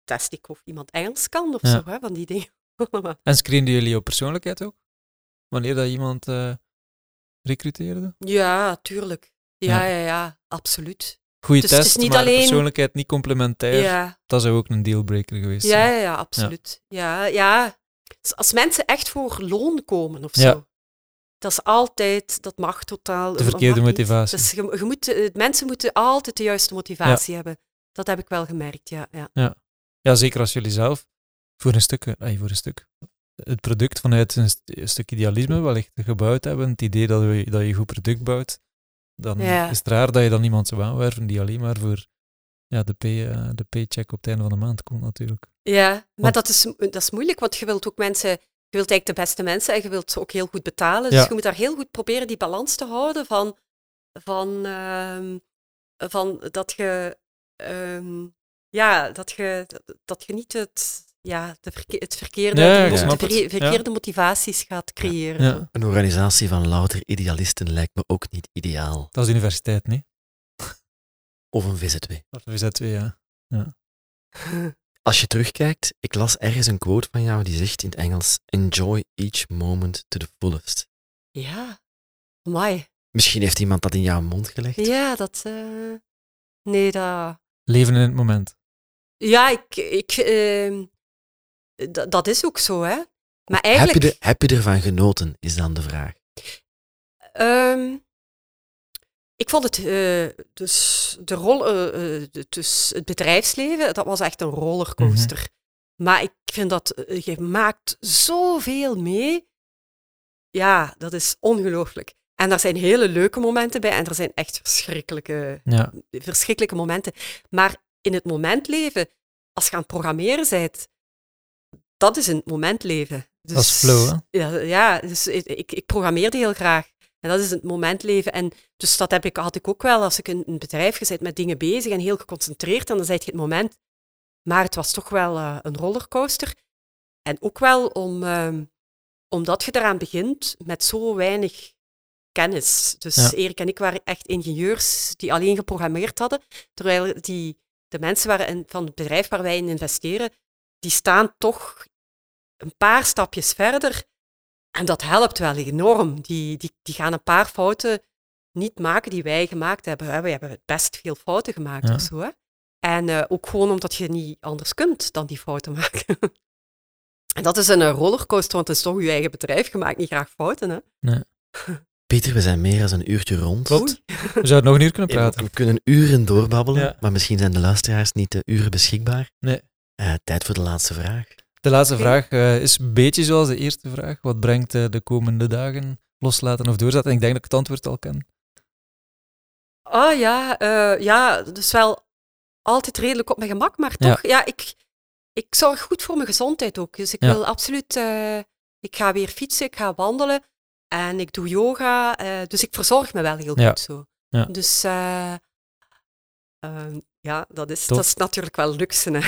test ik of iemand Engels kan of Ja. zo, hè, van die dingen. En screenden jullie op persoonlijkheid ook? Wanneer dat iemand eh recruteerde? ja, tuurlijk. Ja, Ja. ja, ja, absoluut. Goeie Dus het is test, niet maar alleen- persoonlijkheid niet complementair. Ja, Dat zou ook een dealbreaker geweest ja, zijn. ja, ja, absoluut. Ja, ja. Dus Als mensen echt voor loon komen of zo, Ja. dat is altijd, dat mag totaal. De verkeerde motivatie. Dus je, je moet, eh, mensen moeten altijd de juiste motivatie hebben. Dat heb ik wel gemerkt, ja. ja. Ja, zeker als jullie zelf voor een stuk, eh, ay, voor een stuk het product vanuit een, st- een stuk idealisme wellicht gebouwd hebben, het idee dat je, dat je een goed product bouwt, dan Ja. is het raar dat je dan iemand zou aanwerven die alleen maar voor ja, de, pay, eh, de paycheck op het einde van de maand komt natuurlijk. Ja, maar dat is, dat is moeilijk, want je wilt ook mensen, je wilt eigenlijk de beste mensen en je wilt ze ook heel goed betalen. Ja. Dus je moet daar heel goed proberen die balans te houden van, van, ehm, van dat je, ehm, ja, dat je, dat je niet het, ja, de verke- het verkeerde, de de Ja. verkeerde motivaties gaat creëren. Ja. Een organisatie van louter idealisten lijkt me ook niet ideaal. Dat is de universiteit, nee? Of een VZW. Dat is VZ2, ja. Als je terugkijkt, ik las ergens een quote van jou die zegt in het Engels: Enjoy each moment to the fullest. Ja, amai. Misschien heeft iemand dat in jouw mond gelegd. Ja, dat, eh, nee, dat... Leven in het moment. Ja, ik, ik, ehm, dat, dat is ook zo, hè. Maar Heb, eigenlijk... je er, heb je ervan genoten, is dan de vraag. Ehm, ik vond het, eh, dus, de rol, eh, eh, dus het bedrijfsleven, dat was echt een rollercoaster. Maar ik vind dat, je maakt zoveel mee. Ja, dat is ongelooflijk. En er zijn hele leuke momenten bij en er zijn echt verschrikkelijke Ja, verschrikkelijke momenten. Maar in het moment leven, als je aan het programmeren bent, dat is in het moment leven. Dus, Dat is flow, hè? Ja, ja dus ik, ik programmeerde heel graag. En dat is het moment leven. En dus dat heb ik, had ik ook wel als ik in een bedrijf gezet met dingen bezig en heel geconcentreerd. En dan zei je het moment. Maar het was toch wel eh, een rollercoaster. En ook wel om, ehm, omdat je eraan begint met zo weinig kennis. Dus Ja. Erik en ik waren echt ingenieurs die alleen geprogrammeerd hadden, terwijl die, de mensen waar in, van het bedrijf waar wij in investeren, die staan toch een paar stapjes verder. En dat helpt wel enorm. Die, die, die gaan een paar fouten niet maken die wij gemaakt hebben. hè. We hebben best veel fouten gemaakt Ja. of zo. Hè? En eh, ook gewoon omdat je niet anders kunt dan die fouten maken. en dat is een eh, rollercoaster, want het is toch je eigen bedrijf. Je maakt niet graag fouten. Hè? Pieter, we zijn meer dan een uurtje rond. Klopt. we zouden nog een uur kunnen praten. We kunnen uren doorbabbelen, Ja. maar misschien zijn de luisteraars niet de uren beschikbaar. Nee. Eh, tijd voor de laatste vraag. De laatste vraag eh, is een beetje zoals de eerste vraag. Wat brengt eh, de komende dagen loslaten of doorzetten? En ik denk dat ik het antwoord al ken. Ah ja, eh, ja, dus wel altijd redelijk op mijn gemak, maar toch, ja, ik, ik zorg goed voor mijn gezondheid ook. Dus ik Ja. wil absoluut, eh, ik ga weer fietsen, ik ga wandelen en ik doe yoga. dus ik verzorg me wel heel Ja. goed zo. Dus eh, ehm, ja, dat is, dat is natuurlijk wel luxe. Hè.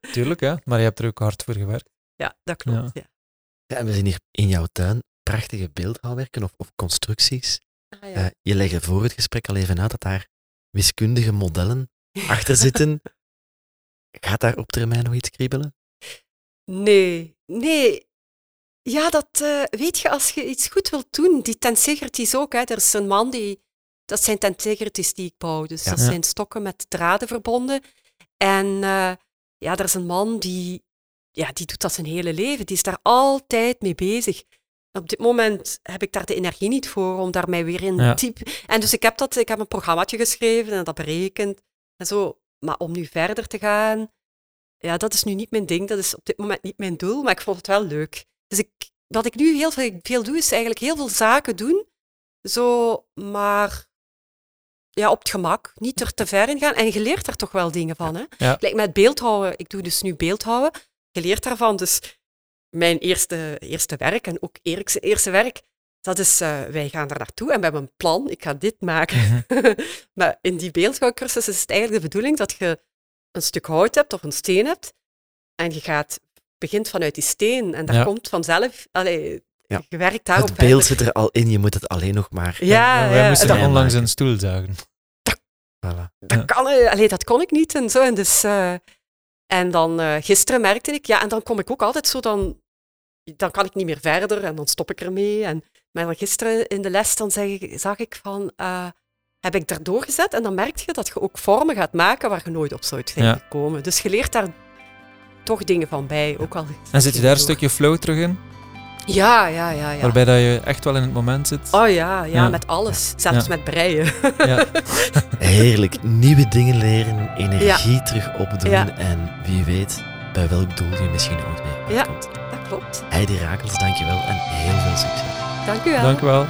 Tuurlijk, ja. Maar je hebt er ook hard voor gewerkt. ja, dat klopt. Ja. Ja. Ja, en we zien hier in jouw tuin prachtige beeldhouwwerken of, of constructies. Ah, ja. Eh, je legde voor het gesprek al even uit dat daar wiskundige modellen achter zitten. Gaat daar op termijn nog iets kriebelen? Nee, nee. Ja, dat eh, weet je, als je iets goed wilt doen, die tensegrities ook. Hè. Er is een man die, dat zijn tensegrities die ik bouw. Dus dat zijn stokken met draden verbonden. En eh, ja, er is een man die, ja, die doet dat zijn hele leven. Die is daar altijd mee bezig. Op dit moment heb ik daar de energie niet voor om daar mij weer in Ja. diep... En dus ik heb, dat, ik heb een programmaatje geschreven en dat berekend en zo. Maar om nu verder te gaan, ja, dat is nu niet mijn ding. Dat is op dit moment niet mijn doel, maar ik vond het wel leuk. Dus ik, wat ik nu heel veel, veel doe, is eigenlijk heel veel zaken doen. Zo, maar ja, op het gemak. Niet er te ver in gaan. En je leert er toch wel dingen van. Hè? Ja. Gelijk met beeldhouden. Ik doe dus nu beeldhouden. Je leert daarvan. Dus mijn eerste, eerste werk en ook Erik's eerste werk, dat is, eh, wij gaan daar naartoe en we hebben een plan. Ik ga dit maken. Mhm. maar in die beeldhouwcursus is het eigenlijk de bedoeling dat je een stuk hout hebt of een steen hebt en je gaat, begint vanuit die steen en daar Ja. komt vanzelf, allee, Ja. je werkt daarop het beeld verder. zit er al in, je moet het alleen nog maar... Ja, wij ja, moesten dat, onlangs maken. een stoel zagen. Voilà. dat, Ja. kan, eh, allee, dat kon ik niet en zo. En, dus, eh, en dan eh, gisteren merkte ik, ja, en dan kom ik ook altijd zo, dan, dan kan ik niet meer verder en dan stop ik ermee. En, maar dan gisteren in de les dan zeg ik, zag ik van, eh, heb ik daardoor gezet en dan merk je dat je ook vormen gaat maken waar je nooit op zou zijn Ja. gekomen. Dus je leert daar toch dingen van bij. Ook al En zit je daar een stukje flow terug in? Ja, ja, ja. ja. Waarbij dat je echt wel in het moment zit? Oh ja, ja, Ja. met alles. Zelfs Ja. met breien. Ja. Heerlijk. Nieuwe dingen leren, energie terug opdoen Ja. en wie weet bij welk doel je misschien ooit mee Ja. uitkomt. Dat klopt. Heidi Rakels, dankjewel en heel veel succes. Dank u wel. Dank u wel.